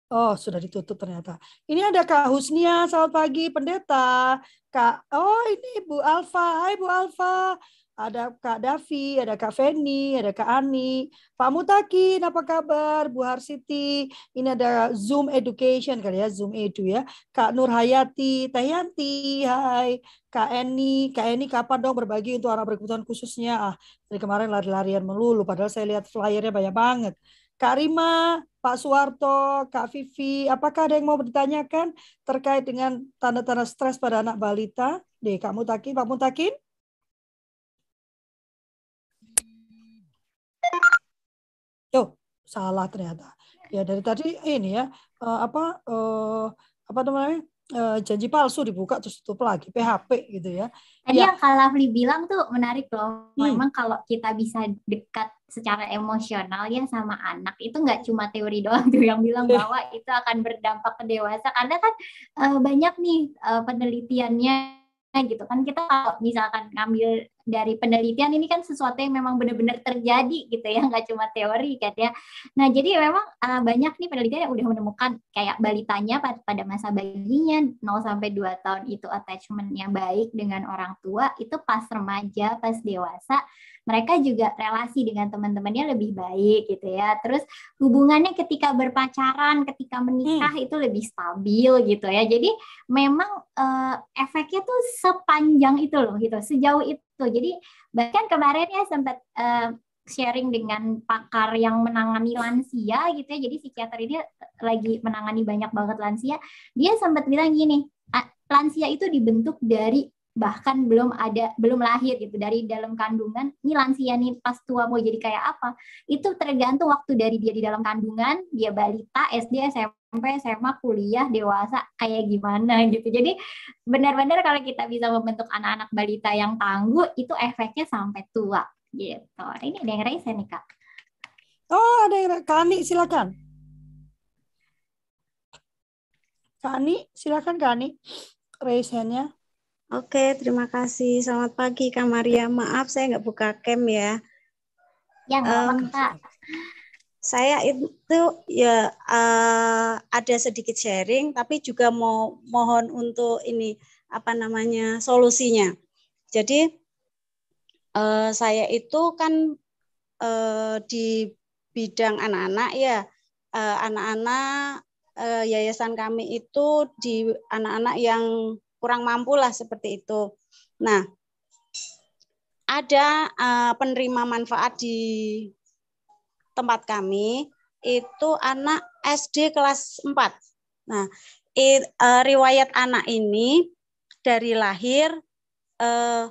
Oh, sudah ditutup ternyata. Ini ada Kak Husnia, selamat pagi, pendeta. Kak, oh ini Bu Alfa. Hai Bu Alfa. Ada Kak Davi, ada Kak Feni, ada Kak Ani. Pak Mutakin, apa kabar? Bu Harsiti. Ini ada Zoom Education kali ya, Zoom Edu ya. Kak Nur Hayati, Teh Yanti, hai. Kak Eni, Kak Eni kapan dong berbagi untuk anak berkebutuhan khususnya? Ah, dari kemarin lari-larian melulu, padahal saya lihat flyernya banyak banget. Kak Rima, Pak Suwarto, Kak Vivi, apakah ada yang mau ditanyakan terkait dengan tanda-tanda stres pada anak balita? Deh, Kak Mutakin, Pak Mutakin? Oh, salah ternyata. Ya dari tadi ini ya uh, apa uh, apa namanya uh, janji palsu dibuka terus tutup lagi PHP gitu ya. Tadi ya. yang Lovely bilang tuh menarik loh. Hmm. Memang kalau kita bisa dekat secara emosional ya sama anak itu nggak cuma teori doang tuh yang bilang <laughs> bahwa itu akan berdampak ke dewasa karena kan uh, banyak nih uh, penelitiannya gitu kan kita kalau misalkan ngambil dari penelitian ini kan sesuatu yang memang benar-benar terjadi gitu ya <laughs> nggak cuma teori kan ya. Nah jadi memang uh, banyak nih penelitian yang udah menemukan kayak balitanya pada, masa bayinya 0 sampai 2 tahun itu attachmentnya baik dengan orang tua itu pas remaja pas dewasa mereka juga relasi dengan teman-temannya lebih baik gitu ya. Terus hubungannya ketika berpacaran, ketika menikah hmm. itu lebih stabil gitu ya. Jadi memang uh, efeknya tuh sepanjang itu loh gitu, sejauh itu. Jadi bahkan kemarin ya sempat uh, sharing dengan pakar yang menangani lansia gitu ya. Jadi psikiater ini lagi menangani banyak banget lansia. Dia sempat bilang gini, lansia itu dibentuk dari bahkan belum ada belum lahir gitu dari dalam kandungan. Ini lansia nih pas tua mau jadi kayak apa? Itu tergantung waktu dari dia di dalam kandungan dia balita SD SMP SMA kuliah dewasa kayak gimana gitu. Jadi benar-benar kalau kita bisa membentuk anak-anak balita yang tangguh itu efeknya sampai tua gitu. Ini ada yang raise nih kak. Oh ada yang Kani silakan. Kani silakan Kani raise handnya Oke, terima kasih. Selamat pagi, Kak Maria. Maaf, saya nggak buka cam ya. Ya, um, Kak. Saya itu ya uh, ada sedikit sharing, tapi juga mau mohon untuk ini apa namanya solusinya. Jadi uh, saya itu kan uh, di bidang anak-anak ya, anak-anak uh, yayasan kami itu di anak-anak yang kurang mampu lah seperti itu. Nah, ada uh, penerima manfaat di tempat kami itu anak SD kelas 4. Nah, it, uh, riwayat anak ini dari lahir uh,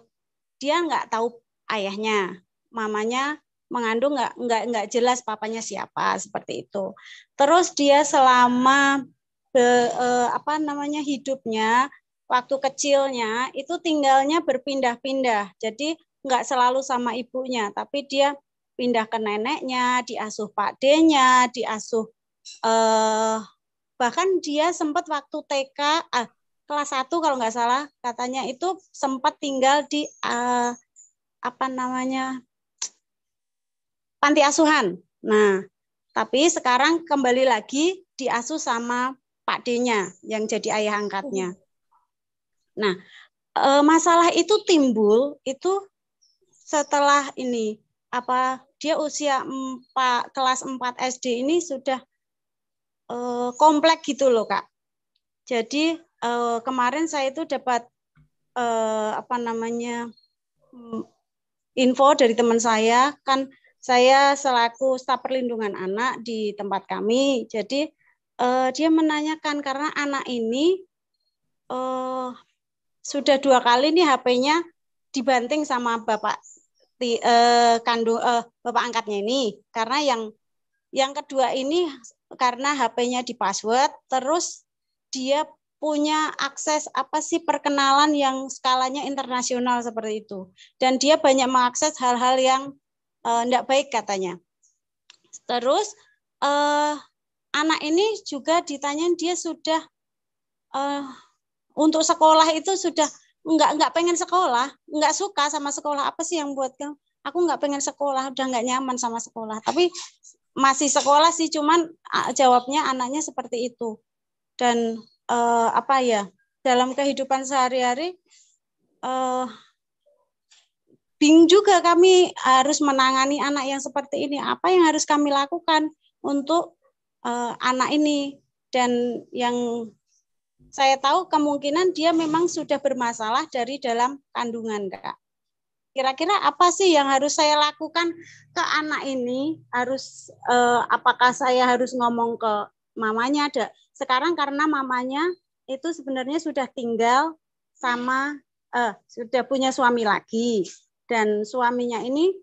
dia nggak tahu ayahnya, mamanya mengandung nggak nggak nggak jelas papanya siapa seperti itu. Terus dia selama be, uh, apa namanya hidupnya waktu kecilnya itu tinggalnya berpindah-pindah. Jadi nggak selalu sama ibunya, tapi dia pindah ke neneknya, diasuh Pak D-nya, diasuh eh, bahkan dia sempat waktu TK ah, kelas 1 kalau nggak salah katanya itu sempat tinggal di eh, apa namanya panti asuhan. Nah, tapi sekarang kembali lagi diasuh sama Pak D-nya yang jadi ayah angkatnya. Nah, eh, masalah itu timbul itu setelah ini apa dia usia 4 kelas 4 SD ini sudah uh, komplek gitu loh Kak. Jadi uh, kemarin saya itu dapat uh, apa namanya mm, info dari teman saya kan saya selaku staf perlindungan anak di tempat kami. Jadi uh, dia menanyakan karena anak ini uh, sudah dua kali nih HP-nya dibanting sama bapak di, eh, kandung eh, bapak angkatnya ini. Karena yang yang kedua ini karena HP-nya di password terus dia punya akses apa sih perkenalan yang skalanya internasional seperti itu. Dan dia banyak mengakses hal-hal yang tidak eh, baik katanya. Terus eh, anak ini juga ditanyain dia sudah eh, untuk sekolah itu sudah nggak nggak pengen sekolah, nggak suka sama sekolah apa sih yang buat kamu? Aku nggak pengen sekolah, udah nggak nyaman sama sekolah. Tapi masih sekolah sih, cuman jawabnya anaknya seperti itu. Dan uh, apa ya dalam kehidupan sehari-hari uh, bingung juga kami harus menangani anak yang seperti ini. Apa yang harus kami lakukan untuk uh, anak ini dan yang saya tahu kemungkinan dia memang sudah bermasalah dari dalam kandungan, Kak. Kira-kira apa sih yang harus saya lakukan ke anak ini? Harus eh, apakah saya harus ngomong ke mamanya? Ada sekarang karena mamanya itu sebenarnya sudah tinggal sama eh, sudah punya suami lagi dan suaminya ini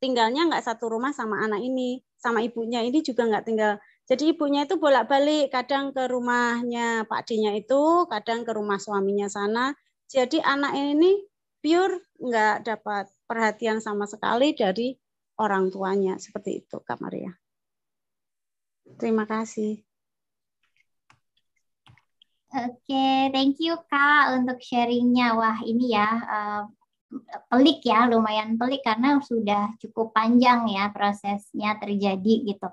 tinggalnya nggak satu rumah sama anak ini, sama ibunya ini juga nggak tinggal jadi ibunya itu bolak-balik, kadang ke rumahnya Pak D-nya itu, kadang ke rumah suaminya sana. Jadi anak ini pure nggak dapat perhatian sama sekali dari orang tuanya. Seperti itu, Kak Maria. Terima kasih. Oke, okay, thank you Kak untuk sharingnya. Wah ini ya uh, pelik ya, lumayan pelik karena sudah cukup panjang ya prosesnya terjadi gitu.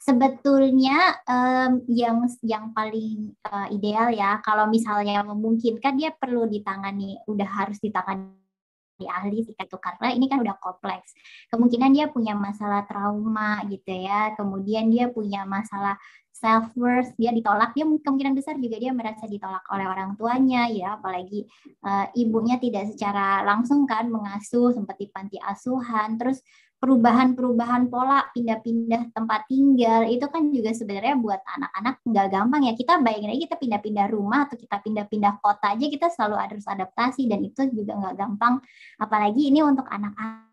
Sebetulnya um, yang yang paling uh, ideal ya kalau misalnya memungkinkan dia perlu ditangani, udah harus ditangani ahli sih itu karena ini kan udah kompleks. Kemungkinan dia punya masalah trauma gitu ya, kemudian dia punya masalah self worth dia ditolak dia kemungkinan besar juga dia merasa ditolak oleh orang tuanya ya. Apalagi uh, ibunya tidak secara langsung kan mengasuh seperti panti asuhan terus perubahan-perubahan pola pindah-pindah tempat tinggal itu kan juga sebenarnya buat anak-anak nggak gampang ya. Kita bayangin aja kita pindah-pindah rumah atau kita pindah-pindah kota aja kita selalu harus adaptasi dan itu juga nggak gampang. Apalagi ini untuk anak-anak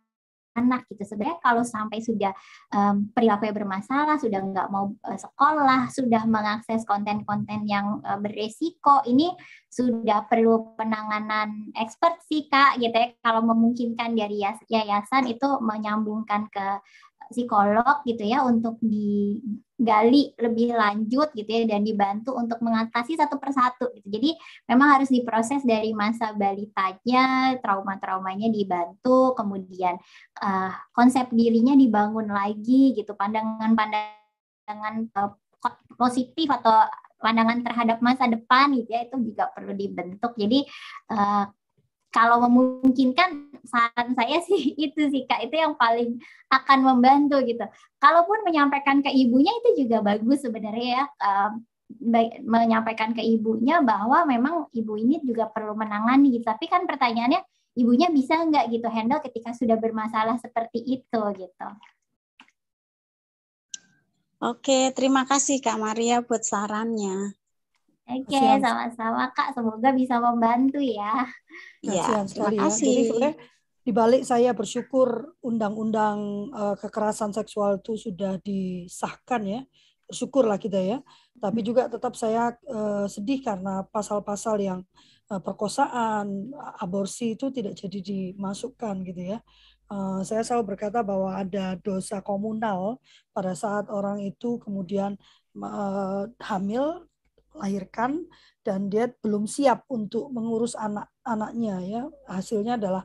anak gitu. Sebenarnya kalau sampai sudah um, perilaku bermasalah, sudah nggak mau uh, sekolah, sudah mengakses konten-konten yang uh, beresiko, ini sudah perlu penanganan expert sih kak, gitu ya. Kalau memungkinkan dari yayasan itu menyambungkan ke psikolog gitu ya untuk digali lebih lanjut gitu ya dan dibantu untuk mengatasi satu persatu gitu. Jadi memang harus diproses dari masa balitanya, trauma-traumanya dibantu, kemudian uh, konsep dirinya dibangun lagi gitu, pandangan-pandangan uh, positif atau pandangan terhadap masa depan gitu ya itu juga perlu dibentuk. Jadi uh, kalau memungkinkan saran saya <laughs> sih itu sih kak itu yang paling akan membantu gitu. Kalaupun menyampaikan ke ibunya itu juga bagus sebenarnya ya. Menyampaikan ke ibunya bahwa memang ibu ini juga perlu menangani gitu. Tapi kan pertanyaannya ibunya bisa nggak gitu handle ketika sudah bermasalah seperti itu gitu. Oke, terima kasih Kak Maria buat sarannya. Oke, sama-sama Kak. Semoga bisa membantu ya. Kasihan ya, sekali ya. Jadi sebenarnya di balik saya bersyukur undang-undang uh, kekerasan seksual itu sudah disahkan ya. Bersyukurlah kita ya. Tapi juga tetap saya uh, sedih karena pasal-pasal yang uh, perkosaan, aborsi itu tidak jadi dimasukkan gitu ya. Uh, saya selalu berkata bahwa ada dosa komunal pada saat orang itu kemudian uh, hamil lahirkan dan dia belum siap untuk mengurus anak-anaknya ya. Hasilnya adalah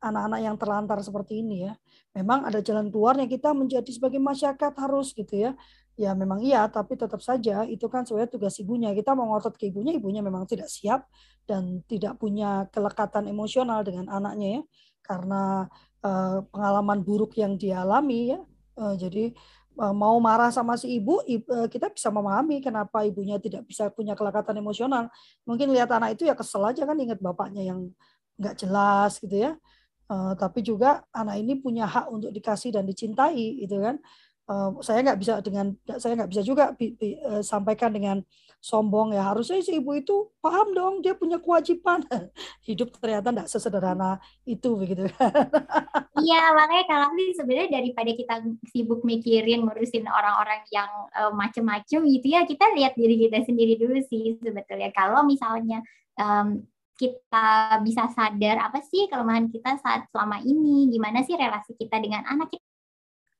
anak-anak yang terlantar seperti ini ya. Memang ada jalan keluarnya kita menjadi sebagai masyarakat harus gitu ya. Ya memang iya tapi tetap saja itu kan sebenarnya tugas ibunya. Kita mau ngotot ke ibunya ibunya memang tidak siap dan tidak punya kelekatan emosional dengan anaknya ya. Karena uh, pengalaman buruk yang dialami ya. Uh, jadi Eh, mau marah sama si ibu, eh, kita bisa memahami kenapa ibunya tidak bisa punya kelekatan emosional. Mungkin lihat anak itu ya kesel aja kan ingat bapaknya yang nggak jelas gitu ya. Uh, tapi juga anak ini punya hak untuk dikasih dan dicintai gitu kan. Saya nggak bisa dengan saya nggak bisa juga sampaikan dengan sombong ya. Harusnya si ibu itu paham dong dia punya kewajiban. <laughs> Hidup ternyata tidak sesederhana itu begitu <laughs> iya makanya kalau ini sebenarnya daripada kita sibuk mikirin ngurusin orang-orang yang uh, macem-macem gitu ya kita lihat diri kita sendiri dulu sih sebetulnya. Kalau misalnya um, kita bisa sadar apa sih kelemahan kita saat selama ini gimana sih relasi kita dengan anak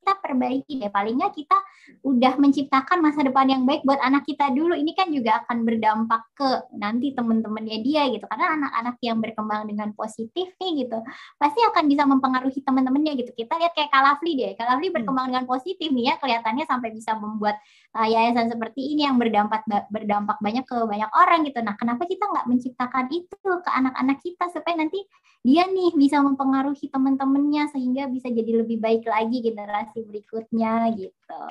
kita perbaiki deh. Paling nggak kita udah menciptakan masa depan yang baik buat anak kita dulu. Ini kan juga akan berdampak ke nanti temen-temennya dia gitu. Karena anak-anak yang berkembang dengan positif nih gitu, pasti akan bisa mempengaruhi temen-temennya gitu. Kita lihat kayak Kalafli deh. Kalafli hmm. berkembang dengan positif nih ya, kelihatannya sampai bisa membuat uh, yayasan seperti ini yang berdampak berdampak banyak ke banyak orang gitu. Nah, kenapa kita nggak menciptakan itu ke anak-anak kita supaya nanti dia nih bisa mempengaruhi teman-temannya sehingga bisa jadi lebih baik lagi generasi berikutnya gitu.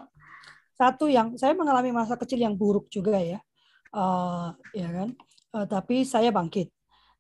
Satu yang saya mengalami masa kecil yang buruk juga ya, uh, ya kan. Uh, tapi saya bangkit.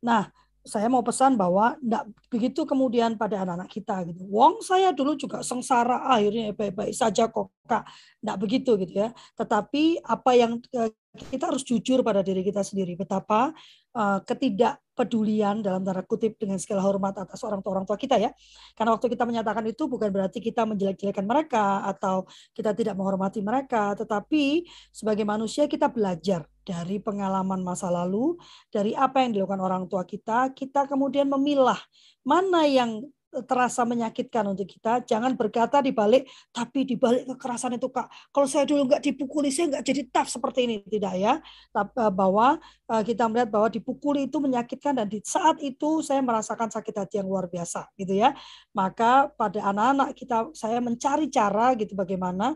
Nah, saya mau pesan bahwa tidak begitu kemudian pada anak-anak kita gitu. Wong saya dulu juga sengsara akhirnya baik-baik saja kok kak. Tidak begitu gitu ya. Tetapi apa yang eh, kita harus jujur pada diri kita sendiri betapa uh, ketidakpedulian dalam tanda kutip dengan segala hormat atas orang tua orang tua kita ya. Karena waktu kita menyatakan itu bukan berarti kita menjelek-jelekan mereka atau kita tidak menghormati mereka, tetapi sebagai manusia kita belajar dari pengalaman masa lalu, dari apa yang dilakukan orang tua kita, kita kemudian memilah mana yang terasa menyakitkan untuk kita, jangan berkata di balik, tapi di balik kekerasan itu kak, kalau saya dulu nggak dipukuli, saya nggak jadi tough seperti ini, tidak ya. Eh, bahwa eh, kita melihat bahwa dipukuli itu menyakitkan dan di saat itu saya merasakan sakit hati yang luar biasa, gitu ya. Maka pada anak-anak kita, saya mencari cara gitu bagaimana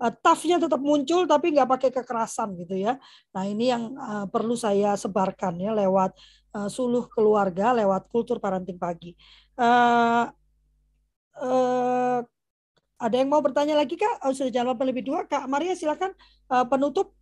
uh, toughnya tetap muncul tapi nggak pakai kekerasan gitu ya. Nah ini yang perlu saya sebarkan ya lewat uh, suluh keluarga, lewat kultur parenting pagi. Uh, uh, ada yang mau bertanya lagi kak? Oh, sudah jawab lebih dua. Kak Maria silakan uh, penutup.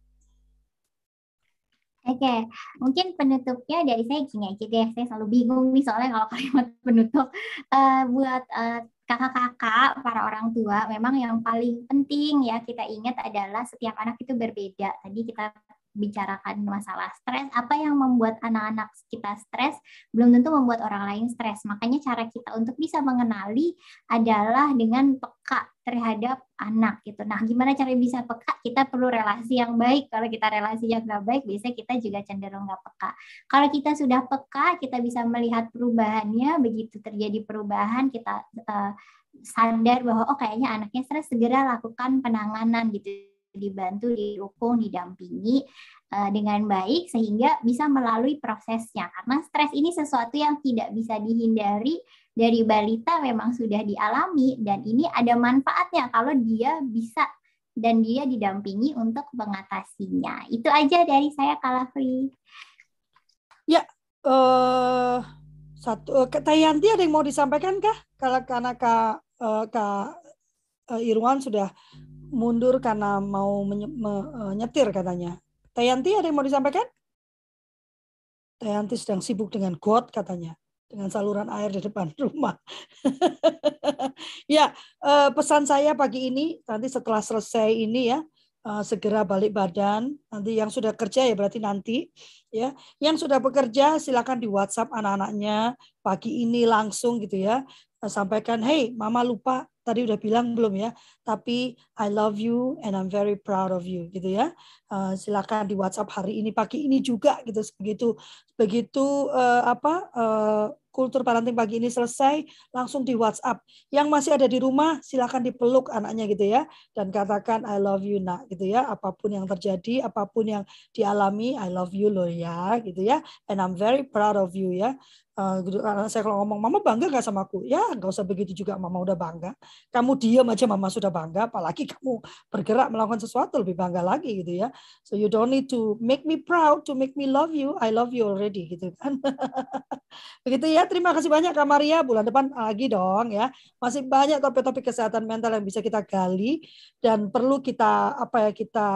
Oke, okay. mungkin penutupnya dari saya gini aja deh. Saya selalu bingung nih soalnya kalau kalimat <laughs> penutup uh, buat uh, kakak-kakak, para orang tua, memang yang paling penting ya kita ingat adalah setiap anak itu berbeda. Tadi kita bicarakan masalah stres, apa yang membuat anak-anak kita stres belum tentu membuat orang lain stres. Makanya cara kita untuk bisa mengenali adalah dengan peka terhadap anak gitu. Nah, gimana cara bisa peka? Kita perlu relasi yang baik. Kalau kita relasi yang nggak baik, biasanya kita juga cenderung nggak peka. Kalau kita sudah peka, kita bisa melihat perubahannya. Begitu terjadi perubahan, kita uh, sadar bahwa oh kayaknya anaknya stres, segera lakukan penanganan gitu dibantu, didukung, didampingi uh, dengan baik sehingga bisa melalui prosesnya. Karena stres ini sesuatu yang tidak bisa dihindari dari balita memang sudah dialami dan ini ada manfaatnya kalau dia bisa dan dia didampingi untuk mengatasinya. Itu aja dari saya Kalafri. Ya, uh, satu uh, Tayanti ada yang mau disampaikan kah? Kalau karena Kak uh, Kak Irwan sudah mundur karena mau menyetir katanya. Tayanti ada yang mau disampaikan? Tayanti sedang sibuk dengan got katanya, dengan saluran air di depan <laughs> rumah. ya, pesan saya pagi ini nanti setelah selesai ini ya, uh, segera balik badan. Nanti yang sudah kerja ya berarti nanti ya. Yang sudah bekerja silakan di WhatsApp anak-anaknya pagi ini langsung gitu ya. Sampaikan, "Hey, mama lupa tadi udah bilang belum ya, tapi I love you and I'm very proud of you gitu ya. Uh, silakan di WhatsApp hari ini pagi ini juga gitu begitu begitu uh, apa uh, kultur parenting pagi ini selesai langsung di WhatsApp. Yang masih ada di rumah silakan dipeluk anaknya gitu ya dan katakan I love you nak gitu ya. Apa pun yang terjadi, apa pun yang dialami I love you loh ya gitu ya. And I'm very proud of you ya. Uh, saya kalau ngomong mama bangga gak sama aku ya nggak usah begitu juga mama udah bangga kamu diam aja mama sudah bangga apalagi kamu bergerak melakukan sesuatu lebih bangga lagi gitu ya so you don't need to make me proud to make me love you I love you already gitu kan <laughs> begitu ya terima kasih banyak Kak Maria bulan depan lagi dong ya masih banyak topik-topik kesehatan mental yang bisa kita gali dan perlu kita apa ya kita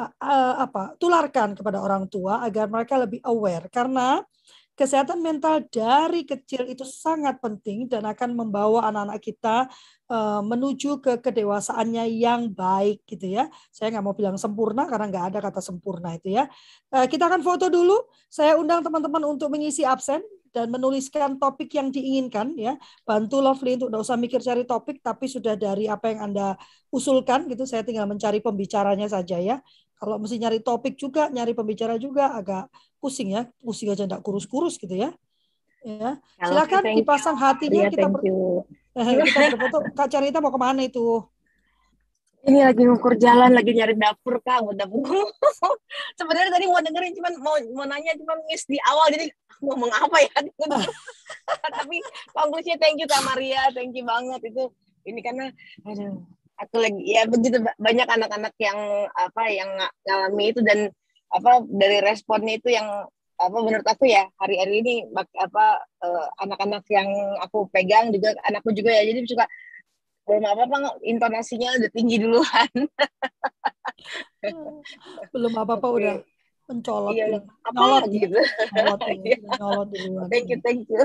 uh, uh, apa tularkan kepada orang tua agar mereka lebih aware karena kesehatan mental dari kecil itu sangat penting dan akan membawa anak-anak kita uh, menuju ke kedewasaannya yang baik gitu ya. Saya nggak mau bilang sempurna karena nggak ada kata sempurna itu ya. Uh, kita akan foto dulu. Saya undang teman-teman untuk mengisi absen dan menuliskan topik yang diinginkan ya. Bantu Lovely untuk tidak usah mikir cari topik tapi sudah dari apa yang Anda usulkan gitu. Saya tinggal mencari pembicaranya saja ya. Kalau mesti nyari topik juga, nyari pembicara juga agak pusing ya, pusing aja enggak kurus-kurus gitu ya. Ya, silakan dipasang hatinya yeah, kita ber... <laughs> kita berfoto. Kak Carita mau ke mana itu? Ini lagi ngukur jalan, lagi nyari dapur kak, mau dapur. <laughs> Sebenarnya tadi mau dengerin, cuman mau mau nanya, cuman miss di awal, jadi ngomong apa ya? <laughs> Tapi konklusinya thank you kak Maria, thank you banget itu. Ini karena, aduh, aku lagi ya begitu banyak anak-anak yang apa yang ngalami itu dan apa dari responnya itu yang apa menurut aku ya hari-hari ini apa uh, anak-anak yang aku pegang juga anakku juga ya jadi suka belum apa apa intonasinya udah tinggi duluan. <laughs> Belum apa apa udah mencolot iya, apa nyolot gitu nyolot, ya, <laughs> nyolot duluan. Thank you thank you.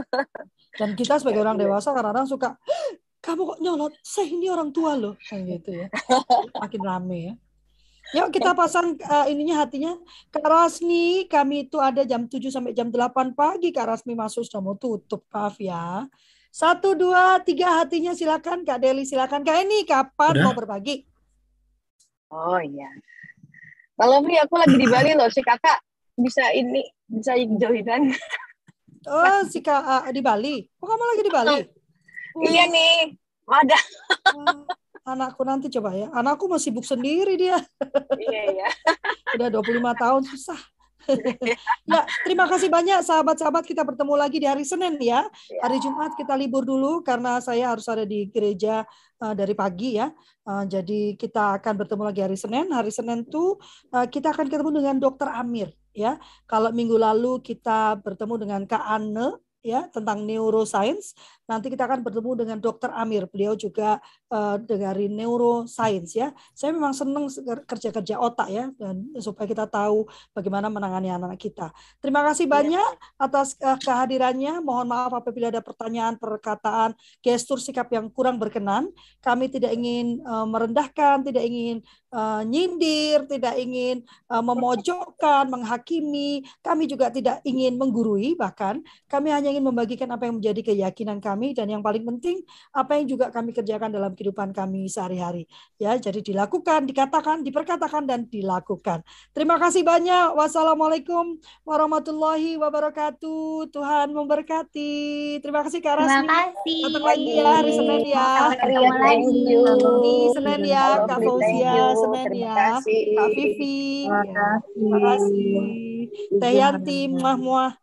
Dan kita sebagai orang dewasa kadang-kadang suka kamu kok nyolot? Saya ini orang tua loh, kayak gitu ya. <laughs> Makin rame ya. Yuk kita pasang uh, ininya hatinya. Kak Rasmi, kami itu ada jam 7 sampai jam 8 pagi. Kak Rasmi masuk sudah mau tutup, maaf ya. Satu, dua, tiga hatinya silakan. Kak Deli silakan. Kak ini kapan Udah? mau berbagi? Oh iya. Kalau Fri aku lagi di Bali loh, si kakak bisa ini bisa joinan. Oh, si kak uh, di Bali. Oh, kamu lagi di Bali? Iya nih, ada. Anakku nanti coba ya. Anakku masih sibuk sendiri dia. Iya, iya. Udah 25 tahun susah. <laughs> ya, terima kasih banyak sahabat-sahabat kita bertemu lagi di hari Senin ya. ya. Hari Jumat kita libur dulu karena saya harus ada di gereja uh, dari pagi ya. Uh, jadi kita akan bertemu lagi hari Senin. Hari Senin tuh uh, kita akan ketemu dengan Dokter Amir ya. Kalau minggu lalu kita bertemu dengan Kak Anne ya tentang neuroscience. Nanti kita akan bertemu dengan Dr. Amir. Beliau juga uh, dari neuroscience ya. Saya memang senang kerja-kerja otak ya dan supaya kita tahu bagaimana menangani anak-anak kita. Terima kasih iya. banyak atas uh, kehadirannya. Mohon maaf apabila ada pertanyaan, perkataan, gestur sikap yang kurang berkenan. Kami tidak ingin uh, merendahkan, tidak ingin uh, nyindir, tidak ingin uh, memojokkan, menghakimi. Kami juga tidak ingin menggurui bahkan kami hanya ingin membagikan apa yang menjadi keyakinan kami dan yang paling penting apa yang juga kami kerjakan dalam kehidupan kami sehari-hari. Ya, jadi dilakukan, dikatakan, diperkatakan dan dilakukan. Terima kasih banyak. Wassalamualaikum warahmatullahi wabarakatuh. Tuhan memberkati. Terima kasih Kak Rasmi. Terima kasih. Datang lagi ya hari Senin ya. Lagi. Ini Senin ya, Kak Fauzia Senin ya. Kak Vivi. Terima kasih. Teh Yanti, muah-muah.